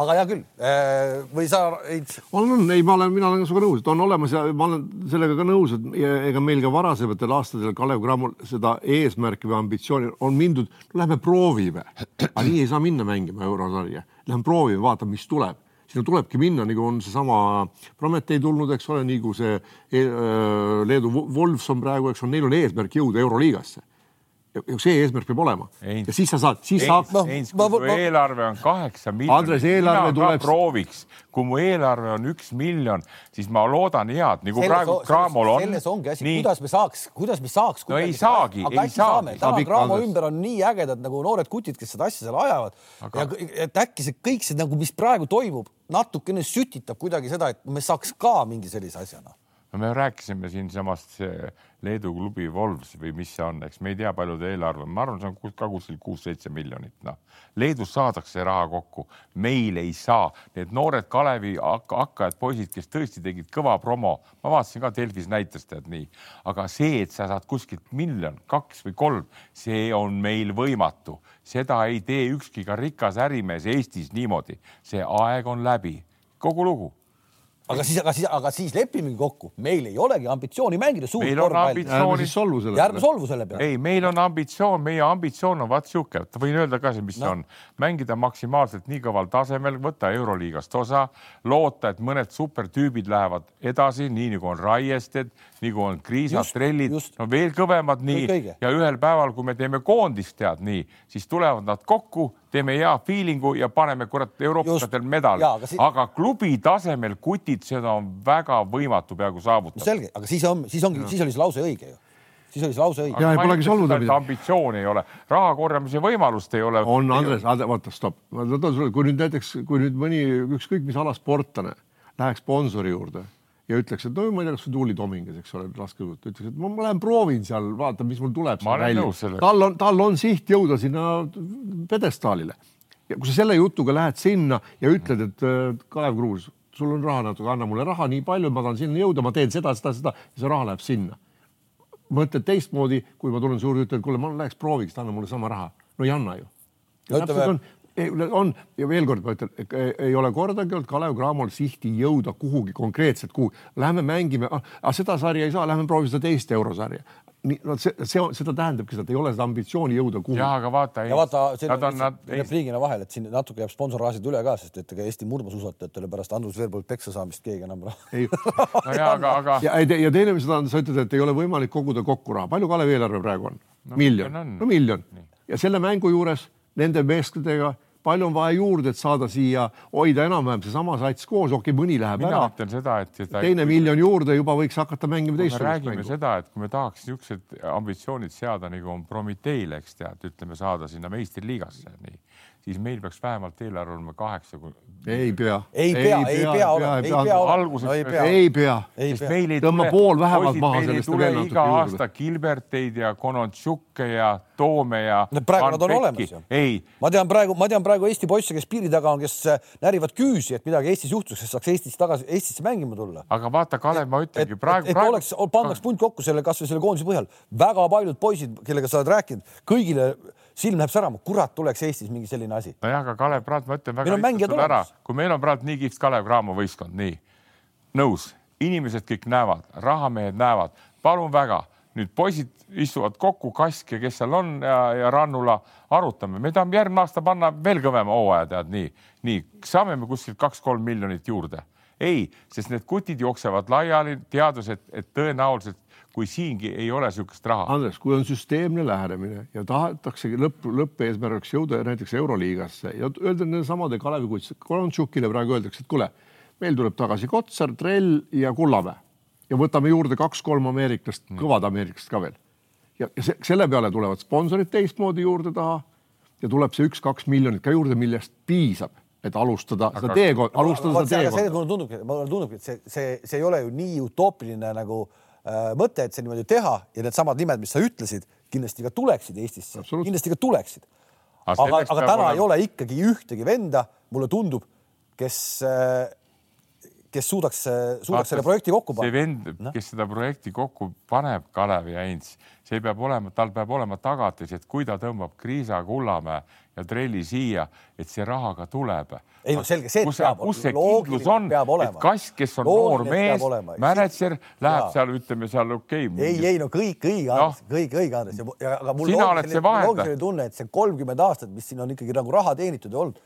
aga hea küll, äh, või sa ei? on, on, ei, ma olen, mina olen sinuga nõus, et on olemas ja ma olen sellega ka nõus, et ega meil ka varasematel aastatel Kalev Cramol seda eesmärki või ambitsiooni on mindud, lähme proovime, aga nii ei saa minna mängima eurosarja, lähme proovime, vaatame, mis tuleb. Sinna tulebki minna, nagu on seesama Prometee tulnud, eks ole, nii kui see äh, Leedu Wolfs on praegu, eks ole, neil on eesmärk jõuda Euroliigasse see eesmärk peab olema Eins, ja siis sa saad, siis saab. noh, ma, ma, ma, eelarve on kaheksa miljonit. Andres, eelarve tuleb. prooviks, kui mu eelarve on üks miljon, siis ma loodan head, nagu praegu Cramol on. selles ongi asi, kuidas me saaks, kuidas me saaks. no ei saagi, ei saagi. täna Cramo ümber on nii ägedad nagu noored kutid, kes seda asja seal ajavad Aga... ja et äkki see kõik see nagu, mis praegu toimub, natukene sütitab kuidagi seda, et me saaks ka mingi sellise asjana no me rääkisime siinsamast Leedu klubi Wolves või mis see on, eks me ei tea, palju ta eelarve on, ma arvan, see on ka kuskil kuus-seitse miljonit, noh. Leedus saadakse raha kokku, meil ei saa. Need noored Kalevi hakkajad poisid, kes tõesti tegid kõva promo, ma vaatasin ka Delfis näitas tead nii, aga see, et sa saad kuskilt miljon, kaks või kolm, see on meil võimatu, seda ei tee ükski ka rikas ärimees Eestis niimoodi, see aeg on läbi, kogu lugu aga siis, aga siis, aga siis lepimegi kokku, meil ei olegi ambitsiooni mängida suurt korvpalli. ärme solvu selle peale. ärme solvu selle peale. ei, meil on ambitsioon, meie ambitsioon on vaat sihuke, võin öelda ka, mis no. see on, mängida maksimaalselt nii kõval tasemel, võtta Euroliigast osa, loota, et mõned supertüübid lähevad edasi, nii nagu on Raiested, nagu on Kriisad, Trellid, no veel kõvemad nii. Ja ühel päeval, kui me teeme koondist, tead nii, siis tulevad nad kokku teeme hea feeling'u ja paneme kurat euroopadel medali, aga, si aga klubi tasemel kutid, seda on väga võimatu peaaegu saavutada. selge, aga siis on, siis ongi, siis oli see lause õige ju. Siis oli see lause õige. ja ei polegi solvuda midagi. ambitsiooni ei ole, raha korjamise võimalust ei ole. on Andres, vaata stopp, ma toon sulle, kui nüüd näiteks, kui nüüd mõni ükskõik mis alasportlane läheks sponsori juurde ja ütleks, et no ma ei tea, kas või Tuuli Tomingas, eks ole, laskesuusat, ütleks, et ma, ma lähen proovin seal, vaatan, mis mul tuleb. tal on, tal on siht jõuda sinna pjedestaalile. ja kui sa selle jutuga lähed sinna ja ütled, et äh, Kalev Kruus, sul on raha natuke, anna mulle raha nii palju, ma tahan sinna jõuda, ma teen seda, seda, seda ja see raha läheb sinna. mõtled teistmoodi, kui ma tulen suurde, ütlen, kuule, ma läheks prooviks, anna mulle sama raha. no ei anna ju. täpselt on on ja veel kord ma ütlen, ei ole kordagi olnud Kalev Cramol sihti jõuda kuhugi konkreetselt, kuhu lähme mängime ah,, ah, seda sarja ei saa, lähme proovime seda teist eurosarja. nii, no see, see on, seda tähendabki seda, et ei ole seda ambitsiooni jõuda kuhugi. ja aga vaata. ja vaata, repliigina vahel, et siin natuke jääb sponsorraažid üle ka, sest et ega Eesti murdmaasuusatajatele pärast Andrus Veerpalu peksa saamist keegi enam raha ei (laughs) no ja, aga, aga. ja, ja teine, mis sa ütled, et ei ole võimalik koguda kokku raha, palju Kalevi eelarve praegu on no,? miljon, no miljon. ja selle mängu juures nende meeskondadega palju on vaja juurde, et saada siia, hoida enam-vähem seesama sats koos, okei okay,, mõni läheb mina ära. ütlen seda, et seda teine miljon juurde juba võiks hakata mängima teistsugust mängu. räägime seda, et kui me tahaks niisugused ambitsioonid seada nagu on Prometeil, eks tead, ütleme saada sinna meistriliigasse, nii siis meil peaks vähemalt eelarve olema kaheksa. ei pea. ei pea, ei pea olema, ei pea olema. alguses ei pea, ei pea. meil ei tõmba pool vähemalt maha sellest. meil ei tule iga aasta Gilberteid ja Konontšukke ja Toome ja. praegu nad on olemas ju. ma tean praegu, ma tean praegu Eesti poisse, kes piiri taga on, kes äh, närivad küüsi, et midagi Eestis juhtuks, et saaks Eestis tagasi, Eestisse mängima tulla. aga vaata, Kalev, ma ütlengi praegu. et praegu... oleks, pandaks punt kokku selle, kasvõi selle koondise põhjal, väga paljud poisid, kellega sa oled rääkinud, kõigile silm läheb särama, kurat, tuleks Eestis mingi selline asi. nojah, aga Kalev Praad, ma ütlen väga lihtsalt sulle ära, kui meil on praegu nii kihvt Kalev Cramo võistkond, nii. Nõus, inimesed kõik näevad, rahamehed näevad, palun väga, nüüd poisid istuvad kokku, Kask ja kes seal on ja, ja Rannula, arutame, me tahame järgmine aasta panna veel kõvema hooaja, tead nii, nii saame me kuskilt kaks-kolm miljonit juurde. ei, sest need kutid jooksevad laiali, teades, et, et tõenäoliselt kui siingi ei ole niisugust raha. Andres, kui on süsteemne lähenemine ja tahetaksegi lõpp, lõppeesmärgiks jõuda näiteks Euroliigasse ja öelda nende samade Kalevi Kuts, Kolontšukile praegu öeldakse, et kuule, meil tuleb tagasi Kotsar, Trell ja Kullamäe ja võtame juurde kaks-kolm ameeriklast, kõvad ameeriklast ka veel. ja, ja se, selle peale tulevad sponsorid teistmoodi juurde taha ja tuleb see üks-kaks miljonit ka juurde, millest piisab et alustada seda teekonda, alustada seda teekonda. mulle tundubki, mulle tundubki, et see, see, see ei ole ju nii utoopiline nagu Äh, mõte, et see niimoodi teha ja needsamad nimed, mis sa ütlesid, kindlasti ka tuleksid Eestisse, kindlasti ka tuleksid. aga, aga täna olema... ei ole ikkagi ühtegi venda, mulle tundub, kes, äh, kes suudaks, suudaks Vaata, selle projekti kokku panna. see vend no., kes seda projekti kokku paneb, Kalev ja Heinz, see peab olema, tal peab olema tagatis, et kui ta tõmbab Kriisa, Kullamäe ja trelli siia, et see raha ka tuleb. ei no selge, see kus, peab kus see kindlus on, et kass, kes on noor mees, mänedžer, läheb ja. seal, ütleme seal okei okay,. ei, ei no kõik õige no., kõik õige, Andres, ja aga mul loogiline tunne, et see kolmkümmend aastat, mis siin on ikkagi nagu raha teenitud ja olnud,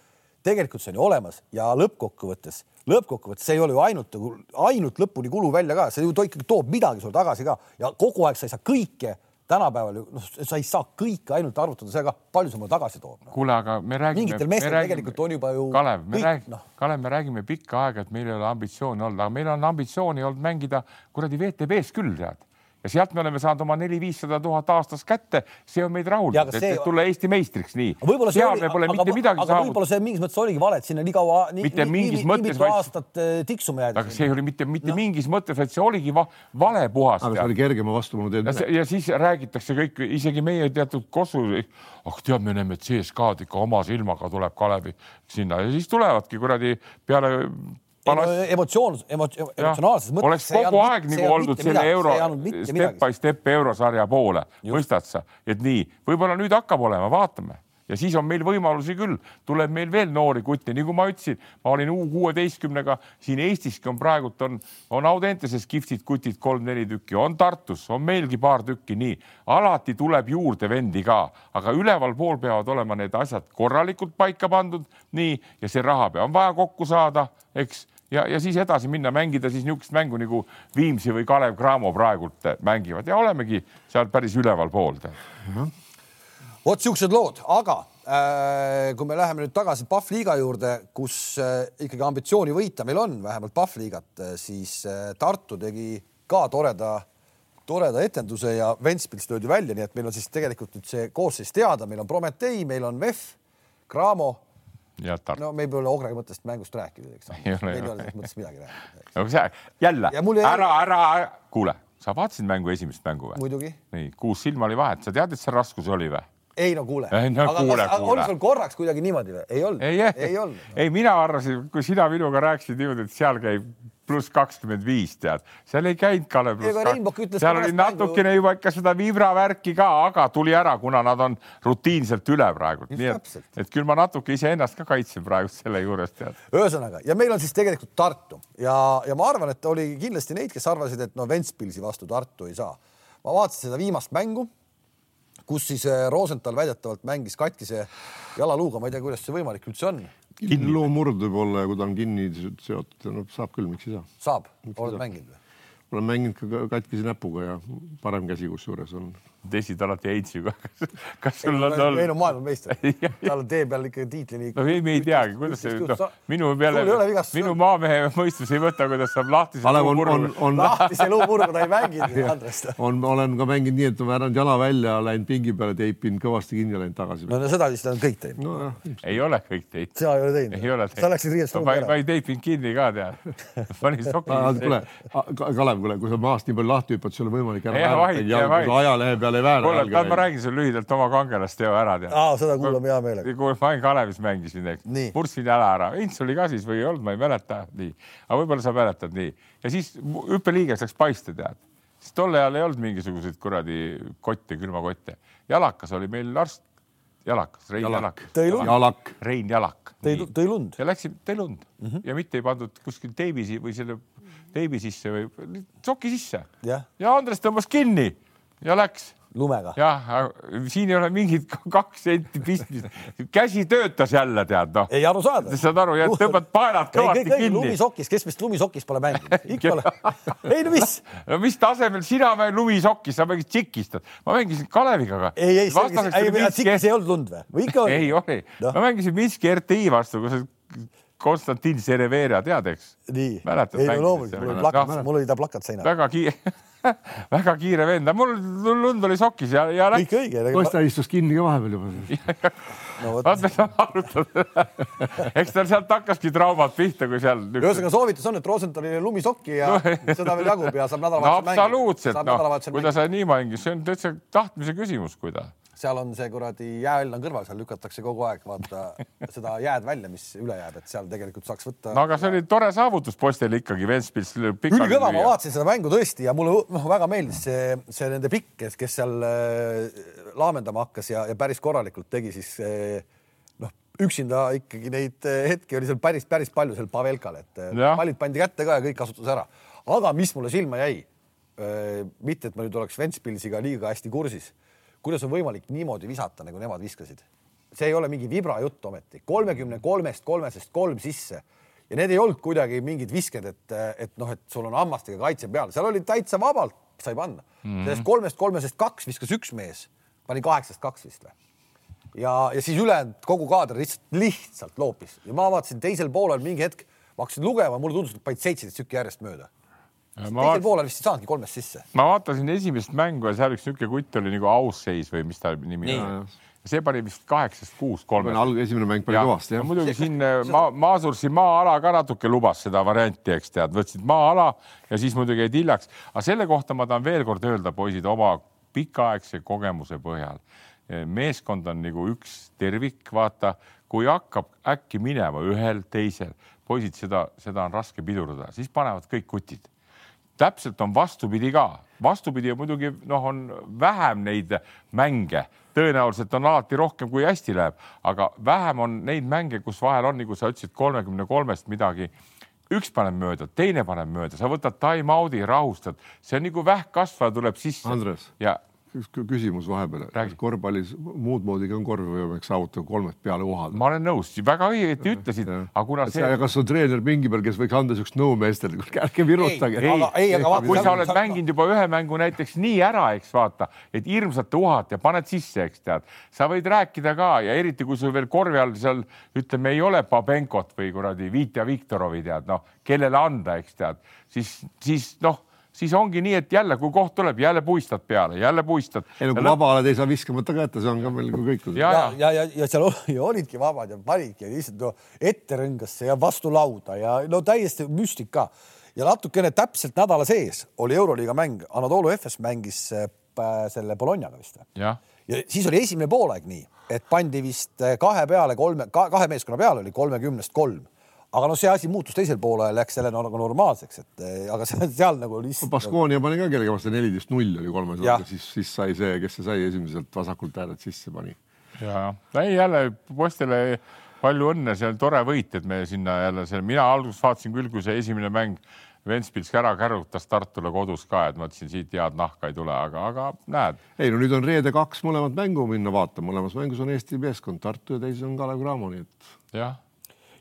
tegelikult see on ju olemas ja lõppkokkuvõttes, lõppkokkuvõttes see ei ole ju ainult nagu, ainult lõpuni kulu välja ka, see ju to ikkagi toob midagi sulle tagasi ka ja kogu aeg sa ei saa kõike tänapäeval ju noh, sa ei saa kõike ainult arvutada sellega, palju see mulle tagasi toob no.. kuule, aga me räägime. mingitel meestel räägime, tegelikult on juba ju. Kalev, me räägime no., Kalev, me räägime pikka aega, et meil ei ole ambitsiooni olnud, aga meil on ambitsiooni olnud mängida kuradi VTB-s küll tead ja sealt me oleme saanud oma neli-viissada tuhat aastas kätte, see on meid rahuldanud, et, et tulla Eesti meistriks, nii. seal me pole aga, mitte midagi aga saavutanud. võib-olla see mingis mõttes oligi vale, et sinna nii kaua, nii, nii, nii, nii mitu aastat äh, tiksuma jäädi. aga see ei oli mitte, mitte no. mingis mõttes, vaid see oligi va, vale puhas. aga see oli kergema vastu, ma teen. ja siis räägitakse kõik, isegi meie teatud Kossu, ah tead, me näeme, et CSKA-d ikka oma silmaga tuleb Kalevi sinna ja siis tulevadki kuradi peale emotsioon, emotsionaalses mõttes. oleks kogu aeg nagu oldud selle euro, step by step eurosarja poole, mõistad sa, et nii, võib-olla nüüd hakkab olema, vaatame. Ja siis on meil võimalusi küll, tuleb meil veel noori kutte, kui ma ütlesin, ma olin U kuueteistkümnega siin Eestiski on praegult on, on Audenteses kihvtid kutid kolm-neli tükki, on Tartus, on meilgi paar tükki, nii. Alati tuleb juurde vendi ka, aga ülevalpool peavad olema need asjad korralikult paika pandud, nii. Ja see raha on vaja kokku saada, eks ja, ja siis edasi minna, mängida siis niisugust mängu nagu Viimsi või Kalev Cramo praegult mängivad. Ja olemegi seal päris ülevalpool. vot siuksed lood, aga äh, kui me läheme nüüd tagasi Pahvliiga juurde, kus äh, ikkagi ambitsiooni võita meil on, vähemalt Pahvliigat äh,, siis Tartu tegi ka toreda, toreda etenduse ja Ventspils löödi välja, nii et meil on siis tegelikult nüüd see koosseis teada, meil on Prometee, meil on VEF, Cramo no me ei pole Ogrega mõttest mängust rääkinud, eks. meil (laughs) ei ole selles mõttes midagi rääkida. no see jälle, ära, ära, ära, kuule, sa vaatasid mängu esimest mängu või? muidugi. nii, kuus silma oli vahet, sa tead, et see raskus oli või? ei no kuule. No, aga kuule, kas kuule. oli sul korraks kuidagi niimoodi või? ei olnud? ei, ei, ei olnud ei, mina arvasin, kui sina minuga rääkisid niimoodi, et seal käib pluss kakskümmend viis, tead, seal ei käinud Kalev pluss kaks, seal oli natukene juba ikka seda vibra värki ka, aga tuli ära, kuna nad on rutiinselt üle praegu, nii et, et küll ma natuke iseennast ka kaitsen praegu selle juures, tead. ühesõnaga, ja meil on siis tegelikult Tartu. Ja, ja ma arvan, et oli kindlasti neid, kes arvasid, et no Ventspilsi vastu Tartu ei saa. ma vaatasin seda viimast mängu, kus siis eh, Rosenthal väidetavalt mängis katkise jalaluuga, ma ei tea, kuidas see võimalik üldse on kinni loo murd võib olla ja kui ta on kinni seotud, no saab küll, miks ei saa. saab, oled mänginud või? olen mänginud ka katkise näpuga ja parem käsi kusjuures on. Tesid alati Heitsiga. (laughs) kas sul on olnud? ei no maailmameister (laughs) tal on tee peal ikka tiitlini. no ei, me ei teagi, kuidas see, noh, minu peale, minu maamehe mõistus ei võta, kuidas saab lahtise luumurruga. lahtise luumurruga ta ei mänginud, (laughs) Andres. on, olen ka mänginud nii, et ma vääranud jala välja, läinud pingi peale, teipinud kõvasti kinni ja läinud tagasi. no, no seda vist on kõik teinud no,. ei ole kõik teinud. sina ei ole teinud? ei ole teinud. sa läksid riiest ruumi ära. ma ei teipinud kinni ka tead. panin soki. kuule, Kalev, kuule, kui sa maast nii palju lahti hüppad, sul on võimalik ära ajalehe peal ei väära. kuule, ma räägin sulle lühidalt oma kangelasteo ära tead. aa, seda kuulame hea meelega. kui ma Kalevis mängisin, murdsin jala ära, Ints oli ka siis või ei olnud, ma ei mäleta, nii, aga võib-olla sa mäletad nii. Ja siis hüppeliiges läks paista, tead, siis tol ajal ei olnud mingisuguseid kuradi kotte, külmakotte, jalakas oli meil arst, jalakas, Rein Jalak, Jalak. Jalak. Rein Jalak. tõi, tõi lund? Ja läksime, tõi lund. Mm -hmm. ja mitte ei pandud kuskil teibi või selle teibi sisse või soki sisse. Ja, ja Andres tõmbas kinni ja läks lumega. jah, siin ei ole mingit (laughs) kaks senti pistmist. käsi töötas jälle, tead noh. ei arusaadav. saad aru tõmbad paelad kõvasti kinni. lumisokis, kes meist lumisokis pole mänginud, (laughs) ikka ole. ei no mis? no mis tasemel sina mängid lumisokis, sa mängid tšikistad, ma mängisin Kaleviga. ei, ei, tšikis ei olnud lund või, või ikka oli? ei oli no., ma mängisin Minski RTI vastu, kus Konstantin Serevera, tead, eks? nii, ei no loomulikult, mul oli plakat no,, mul oli ta plakat seinal. väga kiire (laughs) (laughs) väga kiire vend, mul lund oli sokis ja, ja läks. kõik õige. Kosta istus kinni ka vahepeal juba. (laughs) no vot, me saame arutada. (laughs) eks tal sealt hakkaski traumad pihta, kui seal. ühesõnaga soovitus on, et Rosenthalile lumisokki ja seda veel jagub ja saab nädalavahetusel mängida. no absoluutselt, noh, kui ta sai nii mängida, see on täitsa tahtmise küsimus, kui ta seal on see kuradi jääõln on kõrval, seal lükatakse kogu aeg vaata seda jääd välja, mis üle jääb, et seal tegelikult saaks võtta. no aga see oli tore saavutus poistel ikkagi, Ventspils. ülikõva, ma vaatasin seda mängu tõesti ja mulle noh, väga meeldis see, see nende pikk, kes, kes seal äh, laamendama hakkas ja, ja päris korralikult tegi siis äh, noh, üksinda ikkagi neid äh, hetki oli seal päris, päris palju seal Pavelkal, et pallid pandi kätte ka ja kõik kasutas ära. aga mis mulle silma jäi, mitte et ma nüüd oleks Ventspilsiga liiga hästi kursis kuidas on võimalik niimoodi visata, nagu nemad viskasid? see ei ole mingi vibra jutt ometi, kolmekümne kolmest kolmesest kolm sisse. Ja need ei olnud kuidagi mingid visked, et, et noh, et sul on hammastega kaitse peal, seal oli täitsa vabalt sai panna. Mm -hmm.. sellest kolmest kolmesest kaks viskas üks mees, pani kaheksast kaks vist või? ja, ja siis ülejäänud kogu kaader lihtsalt, lihtsalt loopis. Ja ma vaatasin teisel poolel mingi hetk, ma hakkasin lugema, mulle tundus, et panid seitseteist tükki järjest mööda teisel vaat... poolel vist ei saanudki kolmest sisse. ma vaatasin esimest mängu ja seal üks niisugune kutt oli nagu ausseis või mis ta nimi on. see pani vist kaheksast kuus kolmest. esimene mäng pani kõvasti jah. muidugi siin äh, ma, Maasursi maa-ala ka natuke lubas seda varianti, eks tead, võtsid maa-ala ja siis muidugi jäid hiljaks. aga selle kohta ma tahan veel kord öelda, poisid, oma pikaaegse kogemuse põhjal. meeskond on nagu üks tervik, vaata, kui hakkab äkki minema ühel, teisel, poisid, seda, seda on raske pidurdada, siis panevad kõik kutid täpselt on vastupidi ka, vastupidi muidugi noh, on vähem neid mänge, tõenäoliselt on alati rohkem, kui hästi läheb, aga vähem on neid mänge, kus vahel on, nagu sa ütlesid, kolmekümne kolmest midagi. Üks paneb mööda, teine paneb mööda, sa võtad time-out'i, rahustad, see on nagu vähkkasvaja tuleb sisse. Andres. ja üks küsimus vahepeal, korvpallis muud moodi ka on korvivõimek saavutada kolmest peale uhada. ma olen nõus, väga õieti ütlesid, aga kuna see. kas on treener pingi peal, kes võiks anda siukest nõu meestele, ärge virutage. ei, aga, ei, aga vaata, kui sa oled mänginud juba ühe mängu näiteks nii ära, eks vaata, et hirmsalt uhad ja paned sisse, eks tead, sa võid rääkida ka ja eriti kui sul veel korvi all seal ütleme, ei ole Babenkot või kuradi Vitja Viktorovi tead, noh, kellele anda, eks tead, siis, siis noh siis ongi nii, et jälle, kui koht tuleb, jälle puistad peale, jälle puistad. ei no kui vabaalad ei saa viskamata kätte, see on ka meil nagu kõik. ja, ja, ja, ja, ja seal olidki vabad ja panidki lihtsalt no, ette rõngasse ja vastu lauda ja no täiesti müstika ja natukene täpselt nädala sees oli Euroliiga mäng, Anatoly Efes mängis äh, selle Bolognaga vist või? ja siis oli esimene poolaeg nii, et pandi vist äh, kahe peale kolme, kahe meeskonna peale oli kolmekümnest kolm aga noh, see asi muutus teisel poolel, läks jälle nagu normaalseks, et eh, aga seal, seal nagu lihtsalt. Baskonia pani ka kellegi vastu neliteist null oli kolmes otsas, siis, siis sai see, kes see sai esimeselt vasakult äärelt sisse pani. ja, ei jälle poistele palju õnne, see on tore võit, et me sinna jälle selle, mina alguses vaatasin küll, kui see esimene mäng Ventspils ära kärutas Tartule kodus ka, et mõtlesin, siit head nahka ei tule, aga, aga näed. ei no nüüd on reede kaks mõlemat mängu minna vaatama, mõlemas mängus on Eesti meeskond, Tartu ja teises on Kalev Cramo, nii et. jah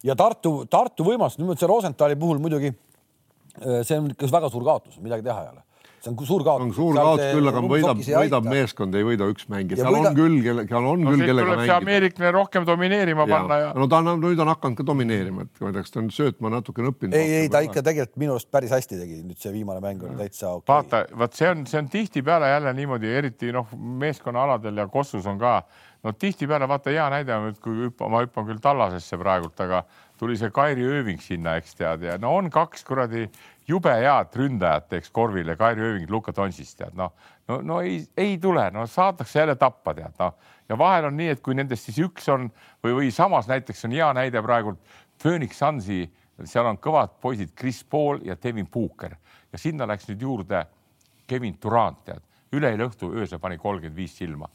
ja Tartu, Tartu võimalus, nüüd see Rosenthali puhul muidugi äh, see on ikka väga suur kaotus, midagi teha ei ole. see on suur kaotus. on suur kaotus küll, aga võidab, võidab meeskond, ei võida üks mängija, seal võida... on küll, kelle, seal on no, küll, kellega mängida. ameeriklane rohkem domineerima ja. panna ja. no ta on, nüüd on hakanud ka domineerima, et ma ei tea, kas ta on söötma natukene õppinud. ei, ei ta ikka tegelikult minu arust päris hästi tegi, nüüd see viimane mäng oli täitsa okei okay.. vaata, vot see on, see on tihtipeale jälle niimoodi, eriti noh, meeskonnaaladel ja Kossus on ka no tihtipeale vaata hea näide on, et kui hüppa, ma hüppan küll tallasesse praegult, aga tuli see Kairi ööving sinna, eks tead, ja no on kaks kuradi jube head ründajat, eks Korvile, Kairi ööving, Luka Tonsist tead, noh, no, no ei, ei tule, no saadakse jälle tappa tead, noh. Ja vahel on nii, et kui nendest siis üks on või, või samas näiteks on hea näide praegult Phoenix Sunsi, seal on kõvad poisid Chris Paul ja Devin Booker. Ja sinna läks nüüd juurde Kevin Durant tead, üleeile õhtu öösel pani kolmkümmend viis silma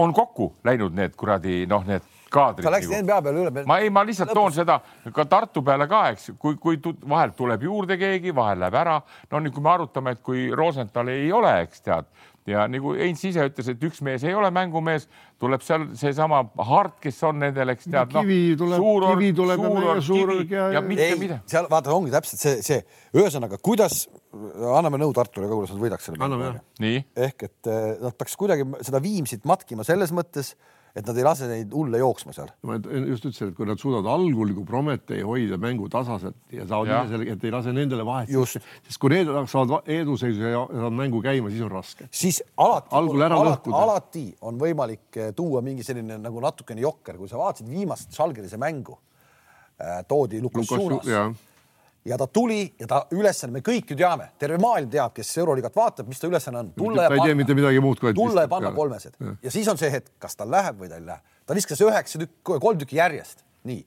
on kokku läinud need kuradi noh, need kaadrid. sa läksid nagu. NBA peale üle. ma ei, ma lihtsalt toon seda ka Tartu peale ka, eks, kui, kui vahelt tuleb juurde keegi, vahel läheb ära. no nüüd, kui me arutame, et kui Rosenthal ei ole, eks tead ja nagu Heinz ise ütles, et üks mees ei ole mängumees, tuleb seal seesama Hart, kes on nendel, eks tead no,. kivi tuleb, kivi tuleb suur, ja suur ja, ja mitte midagi. seal vaata, ongi täpselt see, see ühesõnaga, kuidas anname nõu Tartule ka, kuidas nad võidaks selle. ehk et eh, nad peaks kuidagi seda Viimsit matkima selles mõttes et nad ei lase neid hulle jooksma seal. ma just ütlesin, et kui nad suudavad algul nagu Prometee hoida mängu tasaselt ja saavad ise selle, et ei lase nendele vahet, sest kui need saavad eduseisu ja saavad mängu käima, siis on raske. siis alati, alati, alati on võimalik eh, tuua mingi selline nagu natukene jokker, kui sa vaatasid viimast Žalgirise mängu, eh, toodi Lukas Suunas ja ta tuli ja ta ülesanne, me kõik ju teame, terve maailm teab, kes Euroliigat vaatab, mis ta ülesanne on. tulla ja panna, mitte midagi muud kui tulla ja panna kolmesed ja. ja siis on see hetk, kas tal läheb või ta ei lähe. ta viskas üheksa tükki, kolm tükki järjest, nii.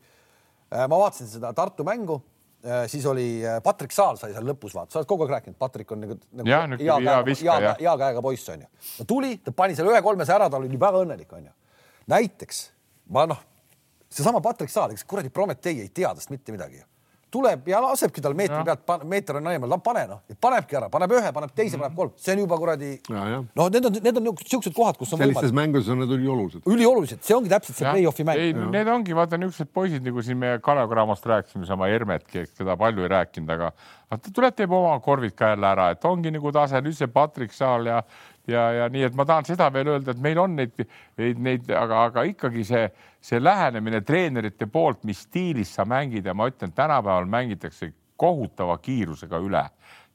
Äh, ma vaatasin seda Tartu mängu, äh, siis oli äh, Patrik Saal sai seal lõpus vaata, sa oled kogu aeg rääkinud, Patrik on nagu, nagu ja, hea, hea, viska, hea, hea käega poiss onju. ta tuli, ta pani selle ühe kolmese ära, ta oli väga õnnelik onju. näiteks ma noh, seesama Patrik Saal, eks kuradi Prometee ei tea tast mitte midagi ju tuleb ja lasebki tal meetri ja. pealt, meeter on eemal, pane noh, panebki ära, paneb ühe, paneb teise, paneb kolm, see on juba kuradi. no need on, need on niisugused kohad, kus on sellistes mängudes on need üliolulised. üliolulised, see ongi täpselt see play-off'i mäng. ei, need ongi vaata niisugused poisid, nagu siin meie Kalev Cramost rääkisime, sama Hermetki, keda palju ei rääkinud, aga ta tuleb, teeb oma korvid ka jälle ära, et ongi nagu tase, nüüd see Patrick Saal ja ja, ja nii, et ma tahan seda veel öelda, et meil on neid, neid, neid, aga, aga ikkagi see, see lähenemine treenerite poolt, mis stiilis sa mängid ja ma ütlen, tänapäeval mängitakse kohutava kiirusega üle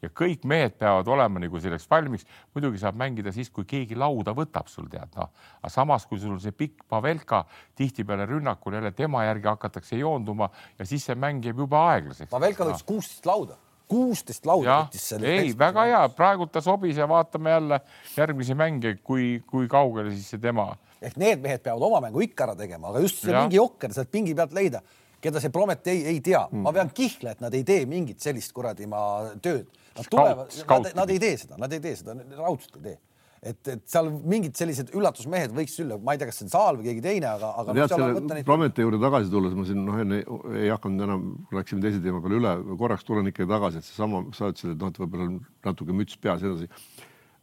ja kõik mehed peavad olema nagu selleks valmis. muidugi saab mängida siis, kui keegi lauda võtab sul tead noh, aga samas, kui sul see pikk Pavelka tihtipeale rünnakul jälle tema järgi hakatakse joonduma ja siis see mäng jääb juba aeglaseks. Pavelka võttis kuusteist lauda kuusteist lauda võttis selle. ei, väga hea, praegu ta sobis ja vaatame jälle järgmisi mänge, kui, kui kaugele siis see tema. ehk need mehed peavad oma mängu ikka ära tegema, aga just see ja. mingi jokker sealt pingi pealt leida, keda see Prometee ei, ei tea mm., ma pean kihla, et nad ei tee mingit sellist kuradi ma tööd. Nad tulevad, nad, nad ei tee seda, nad ei tee seda, raudselt ei tee et, et seal mingid sellised üllatusmehed võiks olla, ma ei tea, kas see on Saal või keegi teine, aga, aga. tead, selle Promete juurde tagasi tulles ma siin noh, enne ei hakanud enam, läksime teise teema peale üle, korraks tulen ikkagi tagasi, et seesama, sa ütlesid, et noh, et võib-olla natuke müts peas edasi.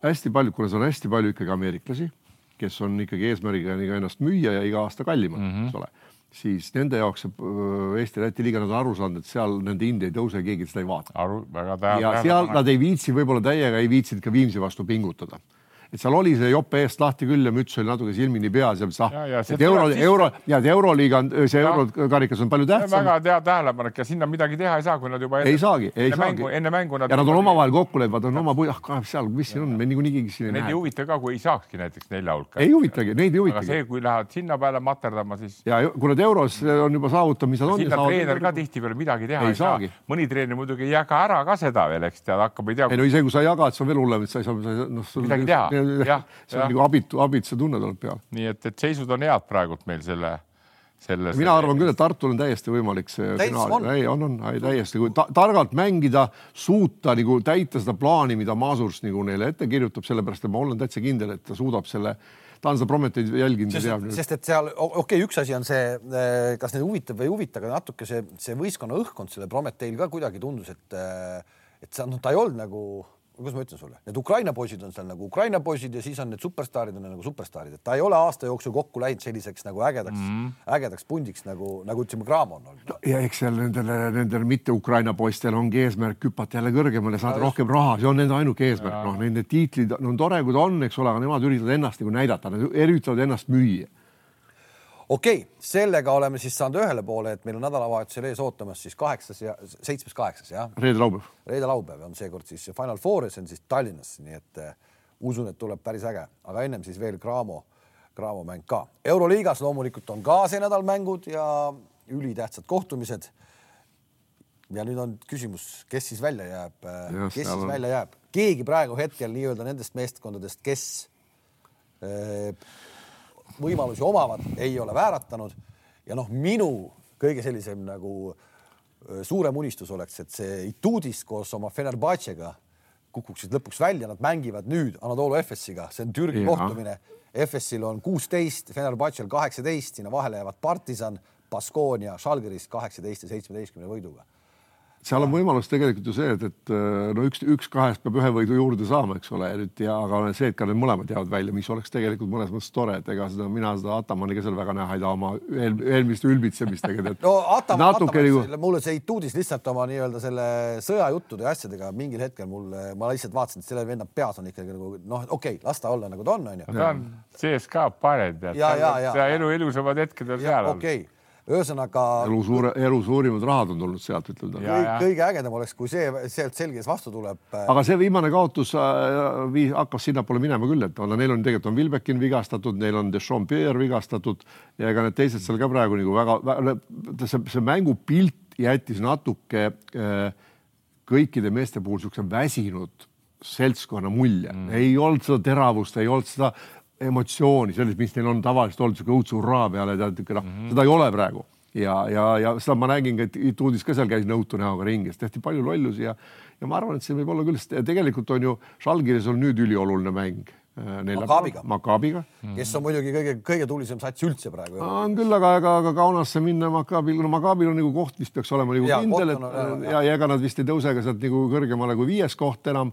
hästi palju, kuna seal on hästi palju ikkagi ameeriklasi, kes on ikkagi eesmärgiga ennast müüa ja iga aasta kallimad mm, -hmm. eks ole siis nende jaoks äh, Eesti-Läti liiga, nad on aru saanud, et seal nende hind ei tõuse, keegi seda ei vaata. aru, väga tähele. ja seal nad ei viitsi, võib-olla täiega ei viitsinud ka Viimsi vastu pingutada et seal oli see jope eest lahti küll ja müts oli natuke silmini peas ja ah, et euro, euro ja euroliiga on, see eurokarikas on palju tähtsam. väga hea tähelepanek ja sinna midagi teha ei saa, kui nad juba enne, ei saagi, ei enne saagi. enne mängu nad. ja nad on omavahel kokku leppinud, on oma, ah kaeb seal, mis siin on, me niikuinii keegi siin ei näe. Neid ei huvita ka, kui ei saakski näiteks nelja hulka. ei huvitagi, neid ei huvitagi. aga see, kui lähevad sinna peale materdama, siis. ja kui nad euros on juba saavutanud, mis nad on. sinna treener ka tihtipeale midagi teha ei saa. mõni treener muidugi ei jaga ära ka seda veel, eks tead, hakkab, ei tea. ei no isegi kui sa jagad, see on veel hullem, et sa ei saa, noh. midagi teha, jah (laughs) nagu abitu, abitu tunne tuleb peale. nii et, et seisud on head praegult meil selle, selle. mina selle... arvan küll, et Tartul on täiesti võimalik see finaal, ei on, on, ei täiesti, kui ta, targalt mängida, suuta nagu täita seda plaani, mida Masurs nagu neile ette kirjutab, sellepärast et ma olen täitsa kindel, et ta suudab selle ta on seda Prometeid jälginud ja teab. sest et seal okei okay,, üks asi on see, eh, kas neid huvitab või ei huvita, aga natuke see, see võistkonna õhkkond selle Prometeil ka kuidagi tundus, et, eh, et see noh, ta ei olnud nagu kuidas ma ütlen sulle, need Ukraina poisid on seal nagu Ukraina poisid ja siis on need superstaarid on nagu superstaarid, et ta ei ole aasta jooksul kokku läinud selliseks nagu ägedaks mm, -hmm. ägedaks pundiks nagu, nagu ütleme, Graamo on. Olnud no,. ja eks seal nendele, nendel mitte Ukraina poistel ongi eesmärk hüpata jälle kõrgemale, saada rohkem raha, see on nende ainuke eesmärk, noh, nende tiitlid no, on tore, kui ta on, eks ole, aga nemad üritavad ennast nagu näidata, nad üritavad ennast müüa okei okay,, sellega oleme siis saanud ühele poole, et meil on nädalavahetusel ees ootamas siis kaheksas ja seitsmes, kaheksas jah. reede-laupäev. reede-laupäev on seekord siis Final Four ja see on siis Tallinnas, nii et äh, usun, et tuleb päris äge, aga ennem siis veel Graamo, Graamo mäng ka. euroliigas loomulikult on ka see nädal mängud ja ülitähtsad kohtumised. ja nüüd on küsimus, kes siis välja jääb, äh, kes siis on... välja jääb, keegi praegu hetkel nii-öelda nendest meeskondadest, kes äh, võimalusi omavad, ei ole vääratanud. ja noh, minu kõige sellisem nagu suurem unistus oleks, et see Itudis koos oma Fenerbahcega kukuksid lõpuks välja, nad mängivad nüüd Anadolu Efesiga, see on Türgi ja. kohtumine. Efesil on kuusteist, Fenerbahcel kaheksateist, sinna vahele jäävad Partisan, Baskonia, Žalgiris kaheksateist ja seitsmeteistkümne võiduga seal on võimalus tegelikult ju see, et, et äh, no üks, üks kahest peab ühe võidu juurde saama, eks ole, nüüd ja aga see, et ka need mõlemad jäävad välja, mis oleks tegelikult mõnes mõttes tore, et ega seda mina seda Atamani ka seal väga näha ei taha oma eel, eelmist ülbitsemist tegelikult. no Ataman, Ataman nagu..., mulle see Ituudis lihtsalt oma nii-öelda selle sõjajuttude ja asjadega mingil hetkel mulle, ma lihtsalt vaatasin, et selle venna peas on ikkagi nagu noh, okei okay,, las ta olla nagu ta on, onju. ta on CSKA pared, tead. elu ilusamad hetked on seal. okei okay ühesõnaga. elu suure, elu suurimad rahad on tulnud sealt, ütleme ta. kõige ägedam oleks, kui see sealt selges vastu tuleb. Äh, aga see viimane kaotus äh, vii, hakkas sinnapoole minema küll, et olla, neil on tegelikult on Vilbekin vigastatud, neil on Deschampier vigastatud ja ega need teised seal ka praegu nagu väga, väga, see, see mängupilt jättis natuke äh, kõikide meeste puhul niisuguse väsinud seltskonna mulje mm., ei olnud seda teravust, ei olnud seda emotsiooni, sellist, mis neil on tavaliselt olnud, sihuke õudse hurraa peale, tead, niisugune noh mm -hmm., seda ei ole praegu. ja, ja, ja seda ma nägin, et Ituudis ka seal käis nõutu näoga ringis, tehti palju lollusi ja, ja ma arvan, et see võib olla küll, sest tegelikult on ju Žalgiris on nüüd ülioluline mäng. Äh, Makaabiga, Makaabiga., kes on muidugi kõige-kõige tulisem sats üldse praegu. on küll, aga ega, aga Kaunasse minna Makaabil, no Makaabil on nagu koht, mis peaks olema nagu ja, kindel, et ja, ja, ja ega nad vist ei tõuse ka sealt nagu kõrgemale kui viies koht enam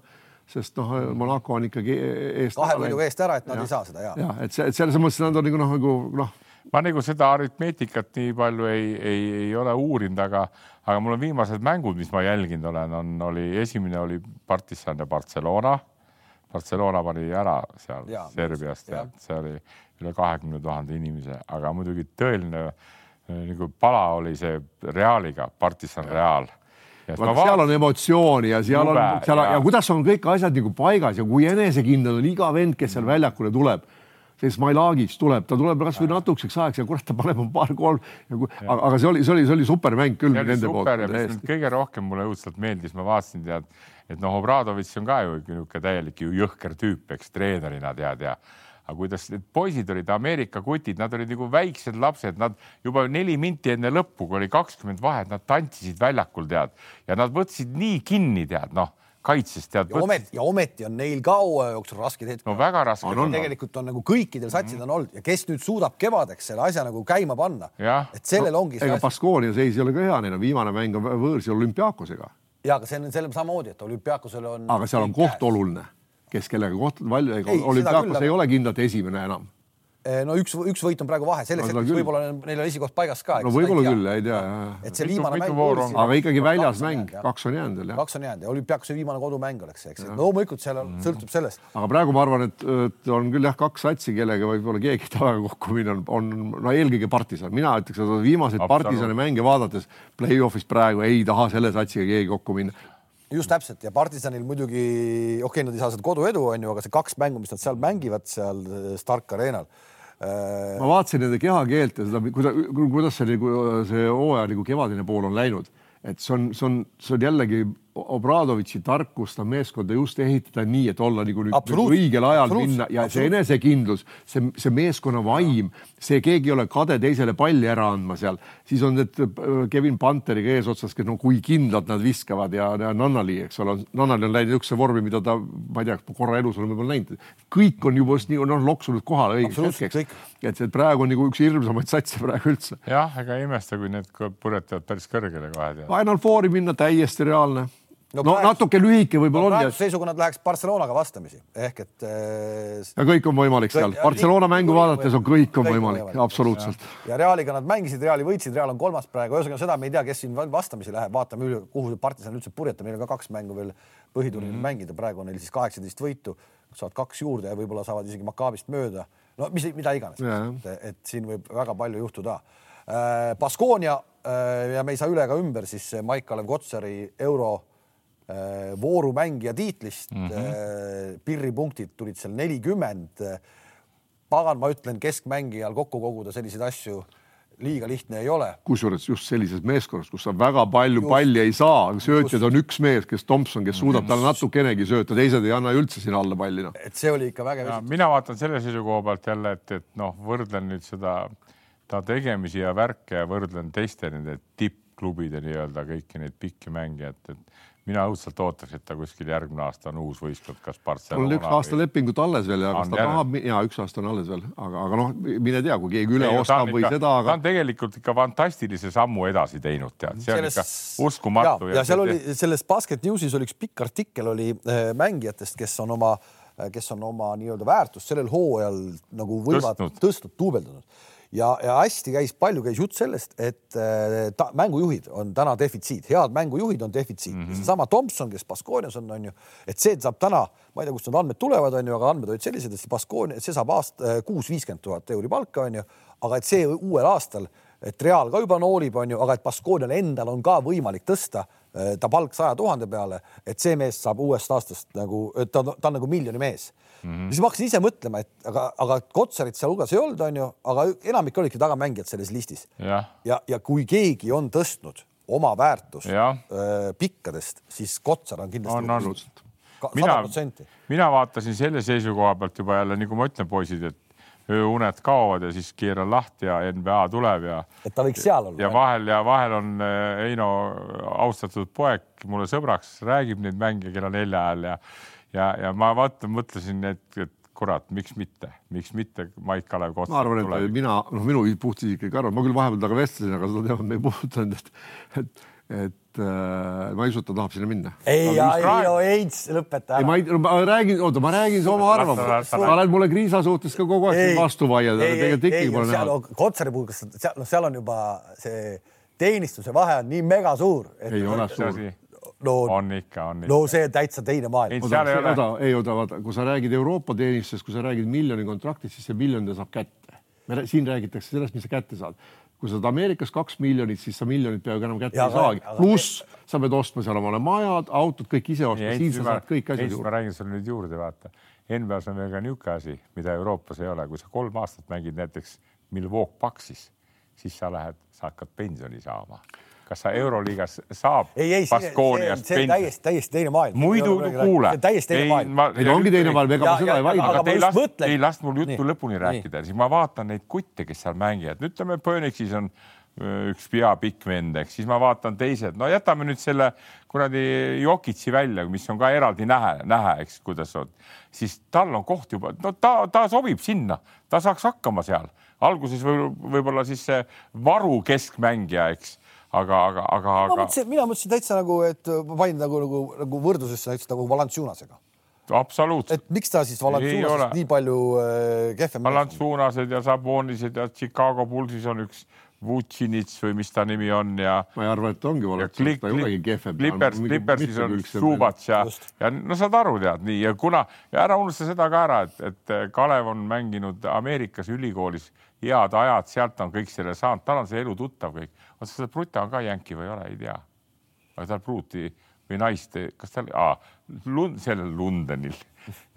sest noh, Monaco on ikkagi eest. kahe võiduga eest ära, et nad ja. ei saa seda ja. ja et see, et selles mõttes nad on nagu noh, nagu noh. ma nagu seda aritmeetikat nii palju ei, ei, ei ole uurinud, aga, aga mul on viimased mängud, mis ma jälginud olen, on, oli esimene oli Partisan ja Barcelona. Barcelona pani ära seal ja, Serbiast ja see oli üle kahekümne tuhande inimese, aga muidugi tõeline nagu pala oli see Realiga, Partisan Real vaata, seal on emotsiooni ja seal Lube, on, seal ja. ja kuidas on kõik asjad nagu paigas ja kui enesekindel on iga vend, kes seal väljakule tuleb see Smailagic tuleb, ta tuleb kasvõi natukeseks ajaks ja kurat, ta paneb paar-kolm, aga, aga see oli, see oli, see oli supermäng küll nende super, poolt. kõige rohkem mulle õudselt meeldis, ma vaatasin, tead, et noh, Obradovitš on ka ju niisugune täielik ju jõhker tüüp, eks treenerina tead ja aga kuidas need poisid olid Ameerika kutid, nad olid nagu väiksed lapsed, nad juba neli minti enne lõppu, kui oli kakskümmend vahet, nad tantsisid väljakul, tead, ja nad võtsid nii kinni, tead, noh kaitses tead. ja ometi, ja ometi on neil ka hooaja jooksul rasked hetked. no väga rasked. tegelikult on nagu kõikidel satsidel mm -hmm. on olnud ja kes nüüd suudab kevadeks selle asja nagu käima panna, et sellel no, ongi. ega Baskoonia seis ei ole ka hea, neil on viimane mäng on võõrsi olümpiaakosega. ja, aga see on selle samamoodi, et olümpiaakosel on. aga seal on koht oluline kes kellega kohtunud, Valju, ega olümpiaakos ei ole kindlalt esimene enam Eh, no üks, üks võit on praegu vahe, selleks no, hetkeks võib-olla neil on esikoht paigas ka. no võib-olla küll, ei tea. et see viimane mäng. aga ikkagi väljas mäng, kaks on jäänud veel jah. kaks on jäänud ja olümpiakuse viimane kodumäng oleks, eks, et loomulikult seal mm. sõltub sellest. aga praegu ma arvan, et, et on küll jah, kaks satsi, kellega võib-olla keegi ei taha kokku minna, on, on no eelkõige partisan, mina ütleks, et viimaseid partisani mänge vaadates play-off'is praegu ei taha selle satsiga keegi kokku minna just täpselt ja Partisanil muidugi, okei okay,, nad ei saa seda koduedu, on ju, aga see kaks mängu, mis nad seal mängivad seal Stark Arenal äh.... ma vaatasin nende kehakeelt ja seda, kuidas, kuidas see nagu see hooaja nagu kevadine pool on läinud, et see on, see on, see on jällegi Obradovitši tarkust on meeskonda just ehitada nii, et olla nagu nüüd õigel ajal minna ja see enesekindlus, see, see meeskonna vaim, see keegi ei ole kade teisele palli ära andma seal, siis on need äh, Kevin Panteriga eesotsas, kes no kui kindlalt nad viskavad ja, ja Nannali, eks ole, Nannali on läinud niisuguse vormi, mida ta, ma ei tea, korra elus olen võib-olla näinud, kõik on juba nii noh, loksunud kohale õigeks hetkeks. et see praegu on nagu üks hirmsamaid satse praegu üldse. jah, ega ei imesta, kui need põletavad päris kõrgele kohe. Final Fouri minna täiesti reaalne no, no praegu, natuke lühike võib-olla no, on. praeguse seisuga nad läheks Barcelonaga vastamisi ehk et äh,. ja kõik on võimalik seal, Barcelona mängu vaadates on kõik on kõik võimalik, võimalik, absoluutselt. ja Realiga nad mängisid, Reali võitsid, Real on kolmas praegu, ühesõnaga seda me ei tea, kes siin vastamisi läheb, vaatame üle, kuhu partisan üldse purjetab, neil on ka kaks mängu veel põhiturniiril mm -hmm. mängida, praegu on neil siis kaheksateist võitu, saavad kaks juurde ja võib-olla saavad isegi Makaabist mööda. no mis, mida iganes, et, et siin võib väga palju juhtuda äh,. Baskonia äh, ja me ei saa üle ega ümber siis Maik-Kalev Kotsari euro Äh, voorumängija tiitlist mm. -hmm. Pirri punktid tulid seal nelikümmend. pagan, ma ütlen, keskmängijal kokku koguda selliseid asju liiga lihtne ei ole. kusjuures just sellises meeskonnas, kus sa väga palju just, palli ei saa, söötjad on üks mees, kes Tomson, kes suudab talle natukenegi sööta, teised ei anna üldse sinna alla palli no.. et see oli ikka vägev. mina vaatan selle seisukoha pealt jälle, et, et noh, võrdlen nüüd seda ta tegemisi ja värke ja võrdlen teiste nende tippklubide nii-öelda kõiki neid pikki mänge, et, et mina õudselt ootaks, et ta kuskil järgmine aasta on uus võistkond, kas Barcelona. on üks aasta või... lepingut alles veel ja kas ta tahab ja üks aasta on alles veel, aga, aga noh, mine tea, kui keegi üle ei, ostab või ikka, seda aga.... ta on tegelikult ikka fantastilise sammu edasi teinud, tead, see selles... on ikka uskumatu. ja, ja seal oli selles Basket Newsis oli üks pikk artikkel oli äh, mängijatest, kes on oma, äh, kes on oma nii-öelda väärtust sellel hooajal nagu võivad tõstnud, tõstnud, duubeldanud ja, ja hästi käis, palju käis jutt sellest, et äh, ta, mängujuhid on täna defitsiit, head mängujuhid on defitsiit. Mm -hmm. seesama Tomson, kes Baskoonias on, on ju, et see saab täna, ma ei tea, kust need andmed tulevad, on ju, aga andmed olid sellised, et Baskoonia, see saab aasta äh, kuus viiskümmend tuhat euri palka, on ju, aga et see uuel aastal, et Real ka juba noolib, on ju, aga et Baskoonial endal on ka võimalik tõsta äh, ta palk saja tuhande peale, et see mees saab uuest aastast nagu, ta, ta on nagu miljoni mees mm. -hmm. siis ma hakkasin ise mõtlema, et aga, aga Kotsarit sealhulgas ei olnud, onju, aga enamik olidki tagamängijad selles listis. ja, ja, ja kui keegi on tõstnud oma väärtust öö, pikkadest, siis Kotsar on kindlasti. on olnud. mina, mina vaatasin selle seisukoha pealt juba jälle, nagu ma ütlen, poisid, et ööuned kaovad ja siis keeran lahti ja NBA tuleb ja. et ta võiks seal olla. ja vahel ja vahel on Heino austatud poeg mulle sõbraks, räägib neid mänge kella nelja ajal ja ja, ja ma vaata, mõtlesin, et, et kurat, miks mitte, miks mitte Mait-Kalev Kotsar. ma arvan, et tuleb. mina, noh, minu puhtisiklik arvamus, ma küll vahepeal temaga vestlesin, aga seda teemat me ei puudutanud, et, et, et äh, ma ei usu, et ta tahab sinna minna. ei, ei, ei, lõpeta ära. ma ei, ma räägin, oota, ma räägin oma arvamust. sa oled mulle Kriisa suhtes ka kogu aeg vastu vaielda, tegelikult ikkagi pole näha. Kotsari puhul, kas seal, noh, seal on juba see teenistuse vahe on nii mega suur. ei ole suur no on ikka, on ikka. no see täitsa teine maailm. oota, oota, ei oota, vaata, kui sa räägid Euroopa teenistusest, kui sa räägid miljoni kontraktist, siis see miljon ta saab kätte. me siin räägitakse sellest, mis sa kätte saad. kui sa saad Ameerikas kaks miljonit, siis sa miljonit peaaegu enam kätte ja, ei saagi. pluss sa pead ostma seal omale majad, autod, kõik ise ostma, siin sa saad kõik asjad juurde. ma räägin sulle nüüd juurde, vaata. NBA-s on veel ka niisugune asi, mida Euroopas ei ole, kui sa kolm aastat mängid näiteks Milwaukee Paxis, siis sa lähed, sa hakkad pensioni saama kas sa Euroliigas saab ei, ei, Baskooniast see täiesti, täiesti teine maailm. muidu kuule. täiesti teine maailm. ei, ongi teine maailm, ega ma seda ei vaidle. aga te ei last, ei last mul juttu nii, lõpuni nii. rääkida, siis ma vaatan neid kutte, kes seal mängivad, ütleme, Phoenixis on üks pea pikk vend, eks siis ma vaatan teised, no jätame nüüd selle kuradi Jokitsi välja, mis on ka eraldi nähe, nähe, eks, kuidas on, siis tal on koht juba, no ta, ta sobib sinna, ta saaks hakkama seal alguses võib-olla võib siis see varu keskmängija, eks aga, aga, aga, aga. mõtlesin, mina mõtlesin täitsa nagu, et ma panin nagu, nagu, nagu võrdlusesse näiteks nagu Valanciunasega. absoluutselt. et miks ta siis Valanciunasest nii palju äh, kehvem. Valanciunased ja Sabonised ja Chicago Bullsis on üks Vucinic või mis ta nimi on ja. ma ei arva, et ongi Valanciunas, ta ei olegi kehvem. Klippers, Klippersis on Subats ja, ja no saad aru, tead nii ja kuna ja ära unusta seda ka ära, et, et Kalev on mänginud Ameerikas ülikoolis head ajad, sealt on kõik selle saanud, tal on see elu tuttav kõik. oota, see Bruta on ka jänki või ei ole, ei tea. aga tal pruuti või naist, kas tal, Lund, sellel Londonil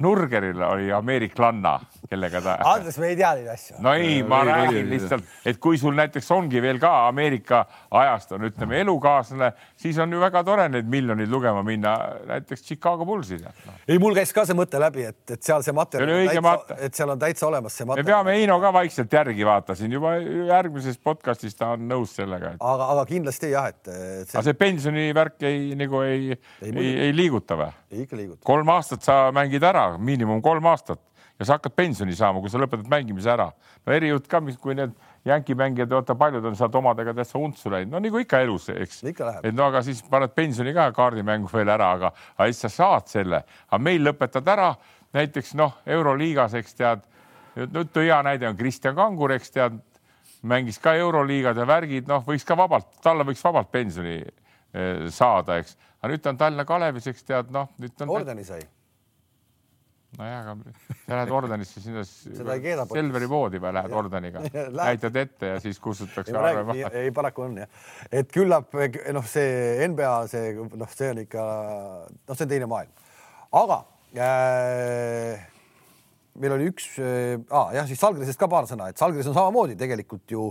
Nurgeril oli ameeriklanna, kellega ta. Andres, me ei tea neid asju. no ei, ma ei, räägin ei, lihtsalt, et kui sul näiteks ongi veel ka Ameerika ajast on, ütleme, elukaaslane, siis on ju väga tore neid miljoneid lugema minna, näiteks Chicago Bullsi no.. ei, mul käis ka see mõte läbi, et, et seal see materjal, et seal on täitsa olemas see materjal. me peame Heino ka vaikselt järgi vaata siin juba järgmises podcastis ta on nõus sellega et.... aga, aga kindlasti jah, et, et see.... aga see pensionivärk ei nagu ei, ei, ei, ei liiguta või? ikka liigutab. kolm aastat sa mängid ära, miinimum kolm aastat ja sa hakkad pensioni saama, kui sa lõpetad mängimise ära. no erijutt ka, mis, kui need jänki mängijad, vaata paljud on sealt omadega täitsa untsu läinud, no nagu ikka elus, eks. et no aga siis paned pensioni ka kaardimängu veel ära, aga, aga siis sa saad selle, aga meil lõpetad ära näiteks noh, Euroliigas, eks tead, nüüd hea näide on Kristjan Kangur, eks tead, mängis ka Euroliigad ja värgid, noh, võiks ka vabalt, talle võiks vabalt pensioni eh, saada, eks, aga nüüd ta on Tallinna Kalevis, eks tead, noh, nüüd on. ordeni sai nojah, aga sa lähed ordenisse sinna (laughs) Selveri poodi või lähed ordeniga, (laughs) näitad ette ja siis kustutatakse arve maha. ei, paraku on jah, et küllap noh, see NBA, see noh, see on ikka noh, see on teine maailm, aga äh, meil oli üks äh,, jah, siis Salgrisest ka paar sõna, et Salgris on samamoodi tegelikult ju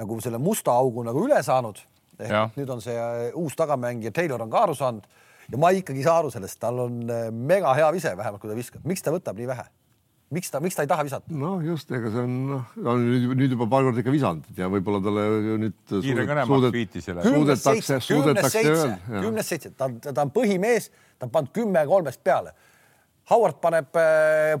nagu selle musta augu nagu üle saanud. nüüd on see äh, uus tagamängija Taylor on ka aru saanud ja ma ikkagi ei saa aru sellest, tal on äh, mega hea vise, vähemalt kui ta viskab, miks ta võtab nii vähe? miks ta, miks ta ei taha visata? noh, just, ega see on, noh, ta on nüüd, nüüd juba paar korda ikka visanud ja võib-olla talle nüüd kõne suudet, suudetakse, suudetakse öelda. kümnest seitse, ta on, ta on põhimees, ta on pannud kümme kolmest peale. Howard paneb äh,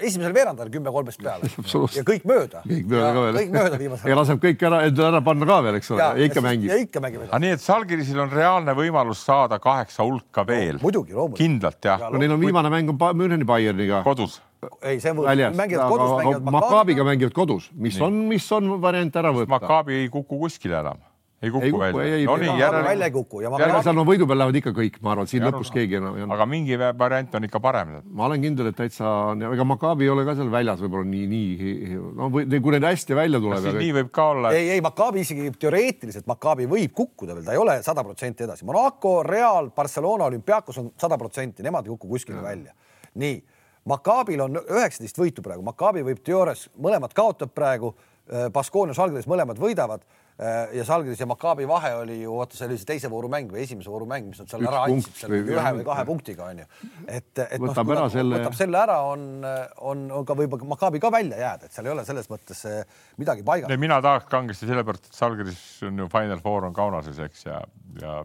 esimesel veerandajal kümme kolmest peale (laughs) ja kõik mööda. kõik mööda ka veel. kõik mööda viimasel. ja laseb kõik ära, ära panna ka veel, eks ole, ja ikka mängib. ja ikka mängib. aga nii, et Salgirisil on reaalne võimalus saada kaheksa hulka veel no,. muidugi, loomulikult. kindlalt jah ja,. no neil on viimane mäng on Müncheni Bayerniga. kodus. ei, see mängivad kodus, mängivad Makaabiga mängivad kodus, mis nii. on, mis on variant ära võtta. Makaabi ei kuku kuskile enam ei kuku, ei kuku välja. ei, no nii, järele... välja ei kuku ja ma järele seal no võidu peal lähevad ikka kõik, ma arvan, siin ja, lõpus no, keegi enam ei anna. aga mingi variant on ikka parem. ma olen kindel, et täitsa, ega Maccabi ei ole ka seal väljas võib-olla nii, nii no või kui need hästi välja tuleb. nii võib ka olla. ei, ei Maccabi isegi teoreetiliselt Maccabi võib kukkuda veel, ta ei ole sada protsenti edasi. Monaco, Real, Barcelona, Olümpiakos on sada protsenti, nemad ei kuku kuskile ja. välja. nii, Maccabil on üheksateist võitu praegu, Maccabi võib teoorias, mõlemad kaotab praegu, Baskoon ja Žalgiris mõlemad võidavad Äh, ja Salgris ja Maccabi vahe oli ju, vaata, see oli see teise vooru mäng või esimese vooru mäng, mis nad seal Üks ära andsid, seal või ühe või kahe punktiga onju. et, et noh, võtab noh, ära selle, võtab selle ära, on, on, on ka võib Maccabi ka välja jääda, et seal ei ole selles mõttes äh, midagi paigas. mina tahaks kangesti sellepärast, et Salgris on ju Final Four on Kaunases, eks ja, ja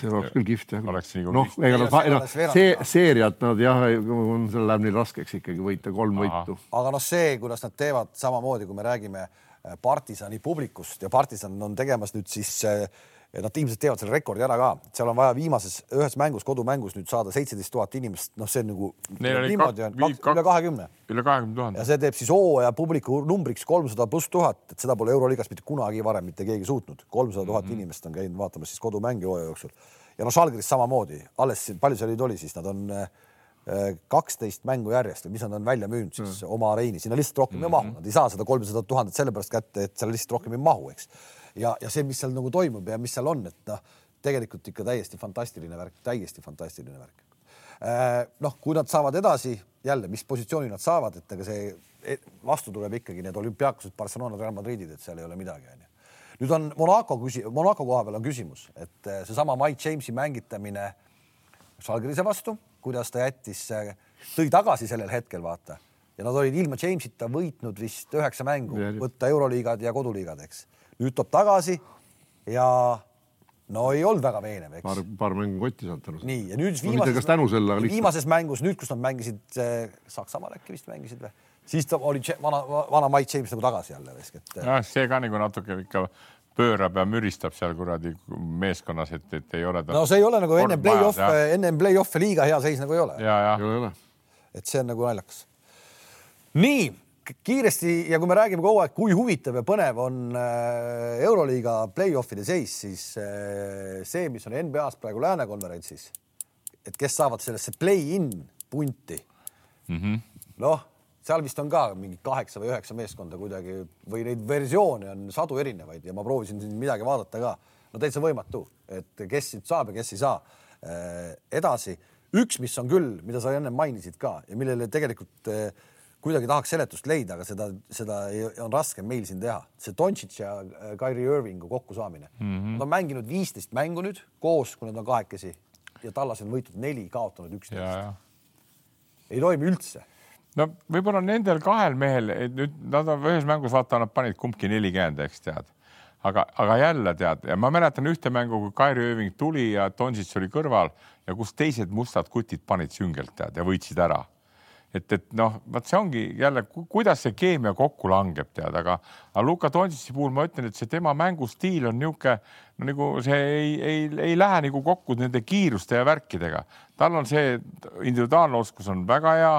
see oleks küll kihvt jah. oleks nagu noh, ega nad no, see seeriat nad jah, seal läheb neil raskeks ikkagi võita kolm Aha. võitu. aga noh, see, kuidas nad teevad samamoodi, kui me räägime Äh, partisani publikust ja partisan on tegemas nüüd siis äh, Nad ilmselt teevad selle rekordi ära ka, seal on vaja viimases ühes mängus, kodumängus nüüd saada seitseteist tuhat inimest, noh, see on nagu niimoodi on üle kahekümne. üle kahekümne tuhande. ja see teeb siis hooaja publiku numbriks kolmsada pluss tuhat, et seda pole Euroliigas mitte kunagi varem mitte keegi suutnud. kolmsada tuhat mhm. inimest on käinud vaatamas siis kodumänge hooaja jooksul. ja noh, Žalgiris samamoodi, alles palju seal neid oli siis, nad on äh, kaksteist mängu järjest või mis nad on välja müünud siis mm. oma areeni, sinna lihtsalt rohkem mm -hmm. ei mahu, nad ei saa seda kolmsada tuhandet sellepärast kätte, et seal lihtsalt rohkem ei mahu, eks. ja, ja see, mis seal nagu toimub ja mis seal on, et noh, tegelikult ikka täiesti fantastiline värk, täiesti fantastiline värk. Äh, noh, kui nad saavad edasi jälle, mis positsiooni nad saavad, et ega see e, vastu tuleb ikkagi need olümpiaakosed, Barcelona, Real Madridid, et seal ei ole midagi, onju. nüüd on Monaco küsi-, Monaco koha peal on küsimus, et äh, seesama Mike Jamesi mängitamine Žalgirise vastu kuidas ta jättis, tõi tagasi sellel hetkel, vaata. ja nad olid ilma Jamesita võitnud vist üheksa mängu, võtta euroliigad ja koduliigad, eks. nüüd toob tagasi ja no ei olnud väga veenev, eks. paar, paar mängu kotti saanud tänu. nii ja nüüd viimases, no, selle, viimases mängus, nüüd, kus nad mängisid äh, Saksamaal äkki vist mängisid või, siis ta oli vana, vana Mike James nagu tagasi jälle vist, et. jah, see ka nagu natuke ikka pöörab ja müristab seal kuradi meeskonnas, et, et ei ole. no see ei ole nagu enne play-off'e, enne play-off'e liiga hea seis nagu ei ole. ja, ja. et see on nagu naljakas. nii kiiresti ja kui me räägime kogu aeg, kui huvitav ja põnev on äh, Euroliiga play-off'ide seis, siis äh, see, mis on NBA-s praegu Lääne konverentsis, et kes saavad sellesse play-in punti mm -hmm.. noh seal vist on ka mingi kaheksa või üheksa meeskonda kuidagi või neid versioone on sadu erinevaid ja ma proovisin siin midagi vaadata ka. no täitsa võimatu, et kes siit saab ja kes ei saa. Äh, edasi, üks, mis on küll, mida sa enne mainisid ka ja millele tegelikult äh, kuidagi tahaks seletust leida, aga seda, seda ei, on raske meil siin teha. see Doncic ja äh, Kyrie Irvingu kokkusaamine mm. -hmm. Nad on mänginud viisteist mängu nüüd koos, kui nad on kahekesi ja Tallas on võitnud neli, kaotanud üksteist. ei toimi üldse no võib-olla nendel kahel mehel, nüüd nad on ühes mängus, vaata, nad panid kumbki nelikümmend, eks tead. aga, aga jälle tead ja ma mäletan ühte mängu, kui Kairi Ööving tuli ja Tonsits oli kõrval ja kus teised mustad kutid panid süngelt tead ja võitsid ära. et, et noh, vot see ongi jälle, kuidas see keemia kokku langeb, tead, aga, aga Luka Dontsi puhul ma ütlen, et see tema mängustiil on niisugune no nagu see ei, ei, ei lähe nagu kokku nende kiiruste ja värkidega. tal on see individuaalne oskus on väga hea,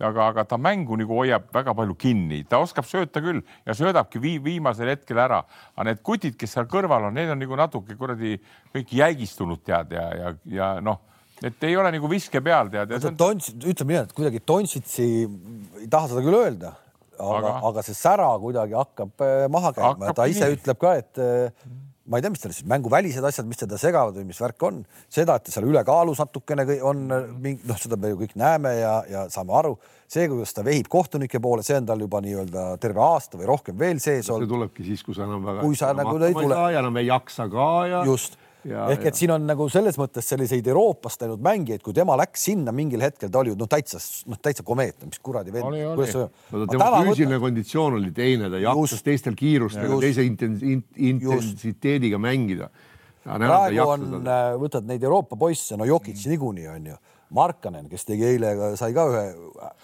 aga, aga ta mängu nagu hoiab väga palju kinni, ta oskab sööta küll ja söödabki vii, viimasel hetkel ära, aga need kutid, kes seal kõrval on, need on nagu natuke kuradi kõik jäigistunud tead ja, ja, ja noh et ei ole nagu viske peal tead. On... Tons, ütleme nii, et kuidagi Tonsitsi ei taha seda küll öelda, aga, aga..., aga see sära kuidagi hakkab äh, maha käima ta ise nii. ütleb ka, et äh, ma ei tea, mis tal siis mänguvälised asjad, mis teda segavad või mis värk on, seda, et seal ülekaalus natukene on mingi noh, seda me ju kõik näeme ja, ja saame aru. see, kuidas ta vehib kohtunike poole, see on tal juba nii-öelda terve aasta või rohkem veel sees olnud. see tulebki siis, kui sa enam väga. kui sa nagu ei tule. enam ei jaksa ka ja. just Ja, ehk et siin on nagu selles mõttes selliseid Euroopast läinud mängijaid, kui tema läks sinna mingil hetkel, ta oli ju noh, täitsa noh, täitsa komeetne, mis kuradi veel. No, tema füüsiline võtta... konditsioon oli teine, ta jakkas teistel kiirustega, teise intensiiteediga mängida. Praegu on, äh, võtad neid Euroopa poisse, no Jokic niikuinii on ju. Markanen, kes tegi eile, sai ka ühe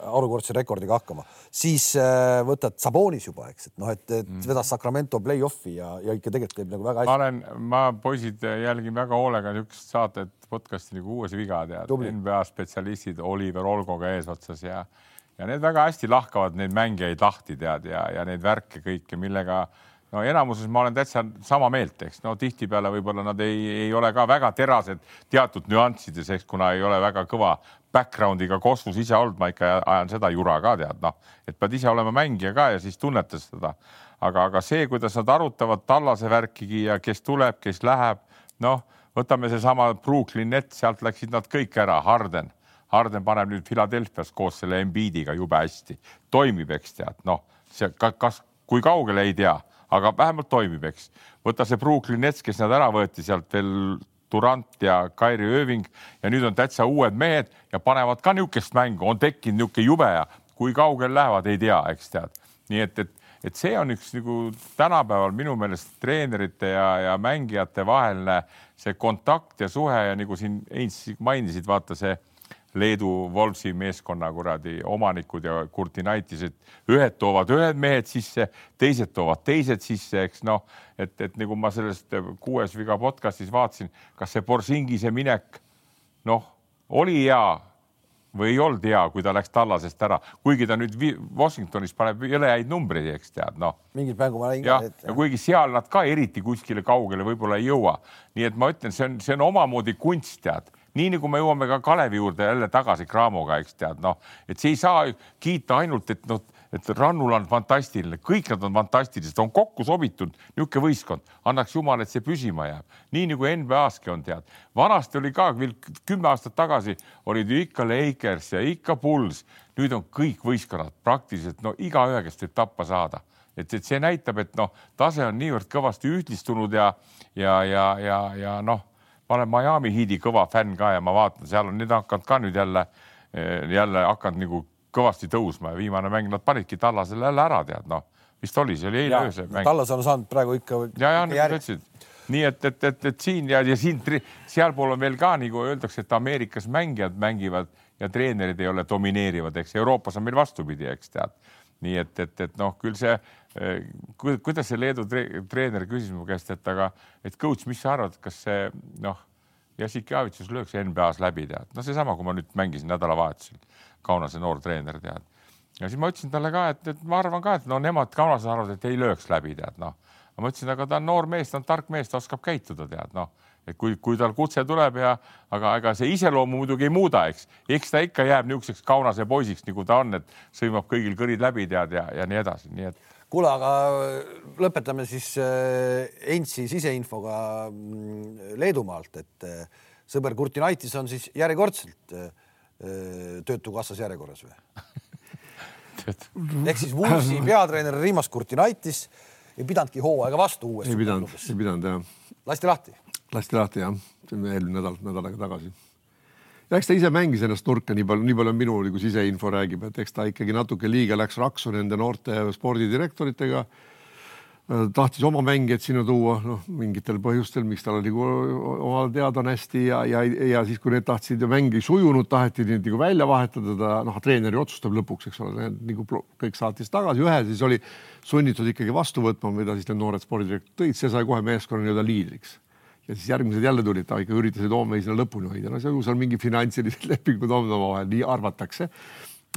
harukordse rekordiga hakkama, siis äh, võtad Sabonis juba, eks, et noh, et, et mm. vedas Sacramento play-off'i ja, ja ikka tegelikult teeb nagu väga hästi. ma olen, ma poisid jälgin väga hoolega niisugust saadet, podcast'i nagu Uues viga tead, NBA spetsialistid Oliver Olgoga eesotsas ja ja need väga hästi lahkavad neid mängijaid lahti tead ja, ja neid värke kõike, millega no enamuses ma olen täitsa sama meelt, eks. No tihtipeale võib-olla nad ei, ei ole ka väga terased teatud nüanssides, eks kuna ei ole väga kõva background'iga kosmos ise olnud, ma ikka ajan seda jura ka tead noh, et pead ise olema mängija ka ja siis tunnetad seda. aga, aga see, kuidas nad arutavad tallase värkigi ja kes tuleb, kes läheb, noh, võtame seesama Brooklyn Nets, sealt läksid nad kõik ära, Harden. Harden paneb nüüd Philadelphia's koos selle Embiidiga jube hästi, toimib, eks tead, noh, see kas, kui kaugele ei tea aga vähemalt toimib, eks. võta see Brooklyn Nets, kes nad ära võeti sealt veel Durant ja Kairi Ööving ja nüüd on täitsa uued mehed ja panevad ka niisugust mängu, on tekkinud niisugune jube ja kui kaugel lähevad, ei tea, eks tead. nii et, et, et see on üks nagu tänapäeval minu meelest treenerite ja, ja mängijate vaheline see kontakt ja suhe ja nagu siin Heinz mainisid, vaata see Leedu Wolfsi meeskonna kuradi omanikud ja Kurtinaitised, ühed toovad ühed mehed sisse, teised toovad teised sisse, eks noh, et, et nagu ma sellest kuues viga podcast'is vaatasin, kas see Borsingise minek noh, oli hea või ei olnud hea, kui ta läks tallasest ära, kuigi ta nüüd Washingtonis paneb jõle häid numbreid, eks tead, noh. mingit mängu ma nägin ka. ja kuigi seal nad ka eriti kuskile kaugele võib-olla ei jõua, nii et ma ütlen, see on, see on omamoodi kunst, tead nii nagu me jõuame ka Kalevi juurde jälle tagasi Craamoga, eks tead, noh, et see ei saa kiita ainult, et noh, et Rannul on fantastiline, kõik nad on fantastilised, on kokku sobitud niisugune võistkond, annaks jumal, et see püsima jääb, nii nagu NBA-ski on tead. vanasti oli ka veel kümme aastat tagasi olid ju ikka Lakers ja ikka Bulls, nüüd on kõik võistkonnad praktiliselt no igaühe, kes võib tappa saada. Et, et see näitab, et noh, tase on niivõrd kõvasti ühtlistunud ja, ja, ja, ja, ja noh ma olen Miami Heat'i kõva fänn ka ja ma vaatan, seal on need hakanud ka nüüd jälle, jälle hakanud nagu kõvasti tõusma ja viimane mäng nad panidki Tallasele jälle ära, tead noh, vist oli, see oli eile öösel mäng. Tallas on saanud praegu ikka. ja, ja nagu sa ütlesid, nii et, et, et, et siin ja, ja siin sealpool on veel ka nagu öeldakse, et Ameerikas mängijad mängivad ja treenerid ei ole domineerivad, eks Euroopas on meil vastupidi, eks tead. Nii et, et, et noh, küll see eh, kuidas see Leedu treener küsis mu käest, et aga, et coach, mis sa arvad, kas see noh, Jassikjavitsus lööks NBA-s läbi, tead, no seesama, kui ma nüüd mängisin nädalavahetusel, Kaunase noor treener, tead. ja siis ma ütlesin talle ka, et, et ma arvan ka, et no nemad Kaunases arvavad, et ei lööks läbi, tead, noh. ma ütlesin, aga ta on noor mees, ta on tark mees, ta oskab käituda, tead, noh et kui, kui tal kutse tuleb ja aga ega see iseloomu muidugi ei muuda, eks, eks ta ikka jääb niisuguseks kaunase poisiks, nagu ta on, et sõimab kõigil kõrid läbi, tead ja, ja nii edasi, nii et. kuule, aga lõpetame siis Entsi äh, siseinfoga mm, Leedumaalt, et äh, sõber Kurtinaitis on siis järjekordselt äh, Töötukassas järjekorras või ehk siis Woolsi (laughs) peatreener Rimas Kurtinaitis ei pidanudki hooaega vastu uuesti. ei pidanud, ei pidanud jah. lasti lahti lasti lahti jah, on eelmine nädal, nädal aega tagasi. ja eks ta ise mängis ennast nurka nii palju, nii palju minu nagu siseinfo räägib, et eks ta ikkagi natuke liiga läks raksu nende noorte spordidirektoritega. tahtis oma mängijaid sinna tuua, noh, mingitel põhjustel, miks tal oli omal teada on hästi ja, ja, ja siis, kui need tahtsid mäng ei sujunud, taheti neid nagu välja vahetada, ta noh, treener otsustab lõpuks, eks ole, nagu kõik saatis tagasi, ühe siis oli sunnitud ikkagi vastu võtma, mida siis need noored spordidirektorid tõid, see sai kohe meeskonna nii-öelda liidriks ja siis järgmised jälle tulid, ta ikka üritasid homme sinna lõpuni hoida, no seal mingi finantsilised (laughs) lepingud on omavahel, nii arvatakse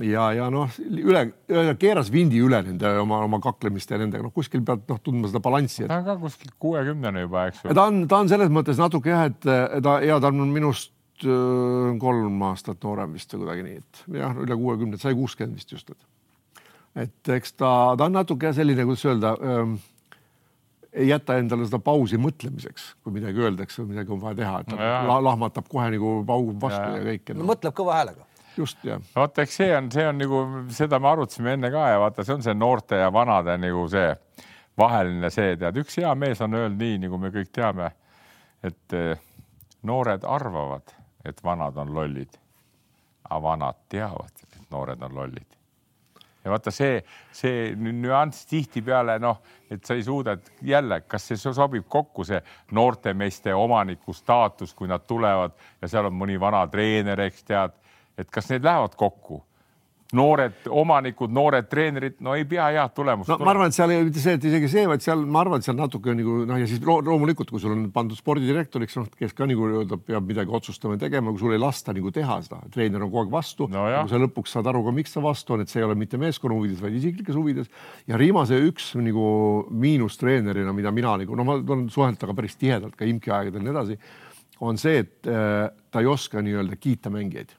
ja, ja noh, üle, keeras vindi üle nende oma, oma kaklemiste ja nendega, noh, kuskil pead noh, tundma seda balanssi et.... ta on ka kuskil kuuekümnene juba, eks ju. ta on, ta on selles mõttes natuke jah, et ta ja ta on minust kolm aastat noorem vist või kuidagi nii, et jah, üle kuuekümne, sai kuuskümmend vist just, et. et eks ta, ta on natuke selline, kuidas öelda ähm, ei jäta endale seda pausi mõtlemiseks, kui midagi öeldakse või midagi on vaja teha, et ta no lahmatab kohe nagu paugub vastu ja, ja kõike no.. mõtleb kõva häälega. Just jah. vaata, eks see on, see on nagu seda me arutasime enne ka ja vaata, see on see noorte ja vanade nagu see vaheline see, tead, üks hea mees on öelnud nii, nagu me kõik teame, et eh, noored arvavad, et vanad on lollid, aga vanad teavad, et noored on lollid. Ja vaata see, see nüanss tihtipeale noh, et sa ei suuda, et jälle, kas see sobib kokku, see noortemeeste omaniku staatus, kui nad tulevad ja seal on mõni vana treener, eks tead. Et kas need lähevad kokku noored omanikud, noored treenerid, no ei pea head tulemust. no ma arvan, et seal ei ole mitte see, et isegi see, vaid seal ma arvan, et seal natuke nagu noh, ja siis loomulikult, kui sul on pandud spordidirektoriks, noh, kes ka nagu nii-öelda peab midagi otsustama ja tegema, kui sul ei lasta nagu teha seda, treener on kogu aeg vastu no. Nagu sa lõpuks saad aru ka, miks ta vastu on, et see ei ole mitte meeskonna huvides, vaid isiklikes huvides. ja Riimase üks nagu miinus treenerina, mida mina nagu noh, ma olen suhelnud temaga päris tihedalt ka imki aegadel ja nii edasi, on see, et äh, ta ei oska nii-öelda kiita mängijaid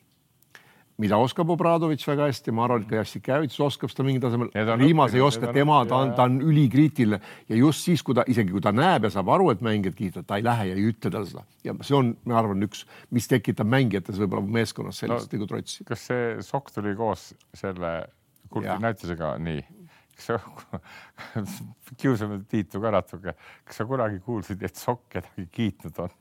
mida oskab Obradovitš väga hästi, ma arvan, et ka Jassikevitš oskab seda mingil tasemel. Riimas ei oska, tema, ta on, ta on ülikriitiline ja just siis, kui ta isegi kui ta näeb ja saab aru, et mängijad kiitavad, ta ei lähe ja ei ütle talle seda ja see on, ma arvan, üks, mis tekitab mängijates võib-olla meeskonnas sellist nagu no, trotsi. kas see sokk tuli koos selle kulturinäitusega nii? kas sa (laughs) kiusame Tiitu ka natuke, kas sa kunagi kuulsid, et sokk kedagi kiitnud on?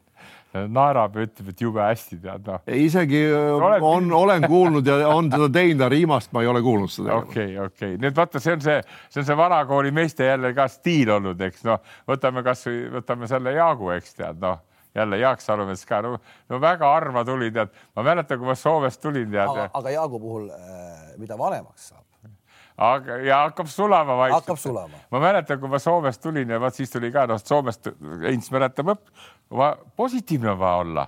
Naerab ja ütleb, et jube hästi tead noh. isegi Oled... on, olen kuulnud ja on (laughs) seda teinud, aga Riimast ma ei ole kuulnud seda. okei okei okay., nüüd vaata, see on see, see on see vanakooli meeste jälle ka stiil olnud, eks noh, võtame kasvõi võtame selle Jaagu, eks tead noh jälle Jaak Salumets ka, no, no väga harva tuli, tead, ma mäletan, kui ma Soomest tulin, tead. aga Jaagu puhul, äh, mida vanemaks saab, aga ja hakkab sulama vaikselt. hakkab sulama. ma mäletan, kui ma Soomest tulin ja vot siis tuli ka noh, Soomest Heinz mäletab positiivne on vaja olla,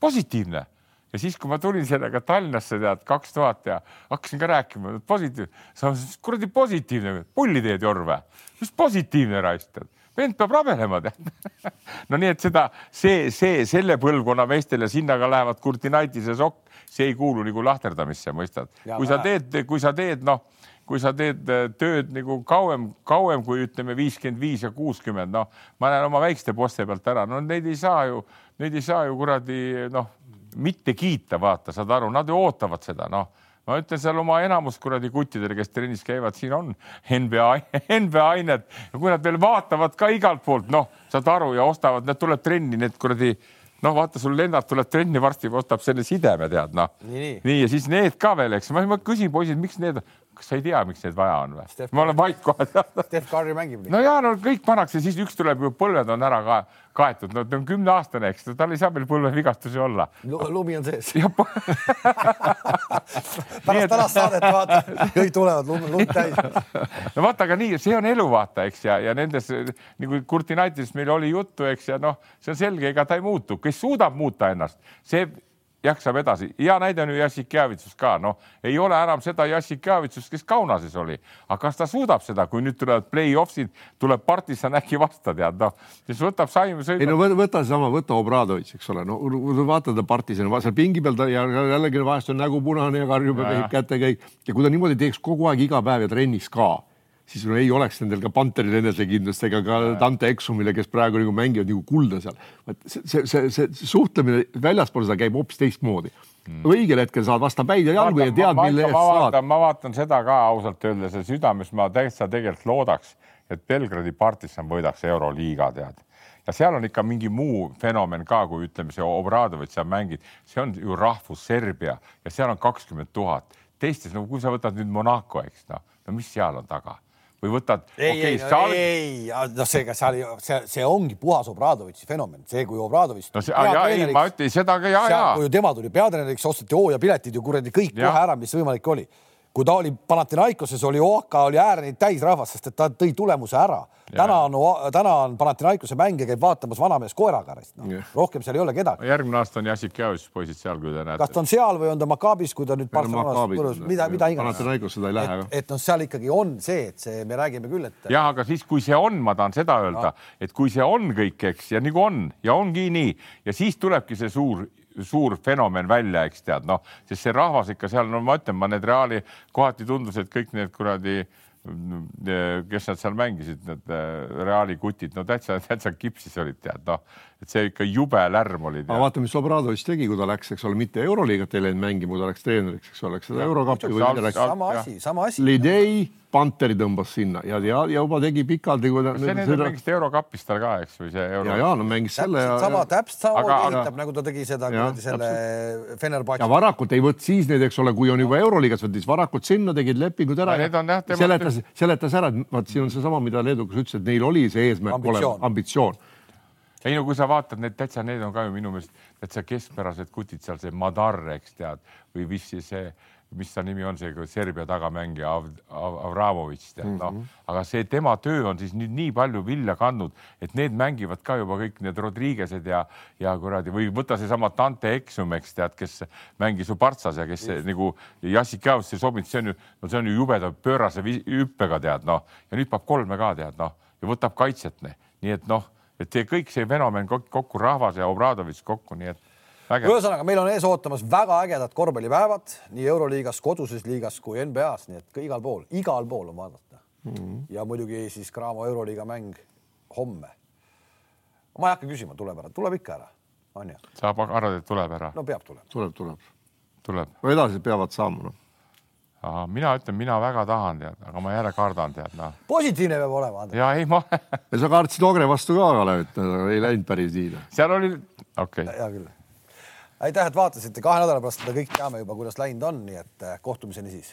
positiivne ja siis, kui ma tulin sellega Tallinnasse tead kaks tuhat ja hakkasin ka rääkima positiivne, sa kuradi positiivne, pulli teed Jorve, mis positiivne raisk tead vend peab rabelema tead (laughs) no nii, et seda, see, see selle põlvkonna meestele, sinna ka lähevad Kurtinaitis ja Sokk, see ei kuulu nagu lahterdamisse, mõistad. kui sa teed, kui sa teed, noh kui sa teed äh, tööd nagu kauem, kauem kui ütleme viiskümmend viis ja kuuskümmend, noh, ma näen oma väikeste poste pealt ära, no neid ei saa ju, neid ei saa ju kuradi noh, mitte kiita, vaata, saad aru, nad ju ootavad seda, noh. Ma ütlen seal oma enamus kuradi kuttidele, kes trennis käivad, siin on NBA, (laughs) NBA ained. Ja kui nad veel vaatavad ka igalt poolt, noh, saad aru ja ostavad, need tuleb trenni, need kuradi noh, vaata sul Lennart tuleb trenni varsti, ostab selle sideme, tead noh. nii ja siis need ka veel, eks. Ma, ma küsin poisid, miks need, kas sa ei tea, miks neid vaja on või? ma olen vait kohe. (laughs) Steph Curry mängib. no ja no kõik pannakse, siis üks tuleb ju põlved on ära ka kaetud, no ta on kümneaastane, eks tal ei saa veel põlvevigastusi olla L. lumi on sees (laughs) pärast tänast saadet vaata, kõik tulevad lund, lund täis. (laughs) no vaata, aga nii, see on elu, vaata, eks ja, ja nendes nagu Kurti Naitist meil oli juttu, eks ja noh, see on selge, ega ta ei muutu, kes suudab muuta ennast, see jaksab edasi. hea näide on ju Jassikjavitsus ka, noh, ei ole enam seda Jassikjavitsust, kes Kaunases oli, aga kas ta suudab seda, kui nüüd tulevad play-off'id, tuleb partisan äkki vasta, tead, noh, siis võtab Saim ei no võta seesama, võta Obradovitš, eks ole, no vaata ta partisani, seal pingi peal ta ja jällegi vahest on nägu punane ja karjub ja käib kätekäik ja kui ta niimoodi teeks kogu aeg iga päev ja trennis ka siis no ei oleks nendel ka Panteril enesekindlust ega ka Dante Exumile, kes praegu nagu mängivad nagu kulda seal. see, see, see, see suhtlemine väljaspool seda käib hoopis teistmoodi mm.. õigel hetkel saad vastu päid ja jalgu ja tead, mille eest saad. ma vaatan seda ka ausalt öeldes ja südames ma täitsa tegelikult loodaks, et Belgradi partisan võidaks Euroliiga, tead ja seal on ikka mingi muu fenomen ka, kui ütleme, see Obradovitš seal mängib, see on ju rahvus Serbia ja seal on kakskümmend tuhat. teistes, no kui sa võtad nüüd Monaco, eks noh, no mis seal on taga või võtad? ei okay,, ei alg..., ei, noh, seega seal see, see ongi puhas Obradovitši fenomen, see, kui Obradovitš. no see, ja ei, ma ütlen seda ka ja, ja. kui tema tuli peatreeneriks, osteti hooajapiletid ju kuradi kõik ja. kohe ära, mis võimalik oli kui ta oli Panathinaikoses, oli Oaka oli ääreid täis rahvast, sest et ta tõi tulemuse ära. täna on, täna on Panathinaikose mängija käib vaatamas vanamees koeraga no.. rohkem seal ei ole kedagi. järgmine aasta on Jassik Jaus poisid seal, kui te näete. kas ta on seal või on ta Makaabis, kui ta nüüd Barcelonas, mida, mida iganes. Panathinaikos seda ei lähe. et, et noh, seal ikkagi on see, et see, me räägime küll, et. jah, aga siis, kui see on, ma tahan seda öelda, et kui see on kõik, eks ja nagu on ja ongi nii ja siis tulebki see suur suur fenomen välja, eks tead, noh, sest see rahvas ikka seal, no ma ütlen, ma need Reali kohati tundus, et kõik need kuradi kes nad seal mängisid, need äh, Reali kutid, no täitsa, täitsa kipsis olid, tead, noh, et see ikka jube lärm oli. aga vaata, mis Obradovitš tegi, kui ta läks, eks ole, mitte Euroliigat ei läinud mängima, kui ta läks treeneriks, eks ole, eks seda Eurokappi või mida läks. sama asi, sama asi. Lidei Panteri tõmbas sinna ja, ja, ja juba tegi pikalt. see nüüd seda... mingist eurokapist tal ka, eks või see euro. ja, ja no mängis selle. sama, täpselt samamoodi ehitab, nagu ta tegi seda ja, selle Fenerbahce. ja varakult ei võtnud siis neid, eks ole, kui on juba euroliigas, võttis varakult sinna, tegid lepingud ära. seletas, seletas ära, et vaat siin on seesama, mida leedukas ütles, et neil oli see eesmärk olemas, ambitsioon ei no kui sa vaatad need täitsa, need on ka ju minu meelest täitsa keskpärased kutid seal, see Madar, eks tead, või mis see mis ta nimi on, see Serbia tagamängija Av, Av, Avramovitš tead mm -hmm. noh, mhm. aga see tema töö on siis nüüd nii palju vilja kandnud, et need mängivad ka juba kõik need Rodriguez'ed ja, ja kuradi või võta seesama Dante Exum, eks tead, kes mängis ju Partsas ja kes yes. nagu Jassik Jaos ei sobinud, see on ju, no see on ju jubeda pöörase hüppega tead noh, ja nüüd paneb kolme ka tead noh ja võtab kaitset, nii et noh, et see kõik see fenomen kokku, rahvas ja Obradovitš kokku, nii et ühesõnaga, meil on ees ootamas väga ägedad korvpallipäevad nii Euroliigas, koduses liigas kui NBA-s, nii et ka igal pool, igal pool on vaadata mm. -hmm. ja muidugi siis Cramo Euroliiga mäng homme. ma ei hakka küsima, tuleb ära, tuleb ikka ära, on ju? sa arvad, et tuleb ära? no peab tulema. tuleb, tuleb. tuleb. no edasi peavad saama, noh Aha, mina ütlen, mina väga tahan tead, aga ma jälle kardan tead noh. positiivne peab olema. ja ei ma ja sa kartsid Ogre vastu ka, Kalev, et ei läinud päris nii. seal oli, okei okay.. hea küll aitäh, et vaatasite, kahe nädala pärast seda kõik teame juba, kuidas läinud on, nii et eh, kohtumiseni siis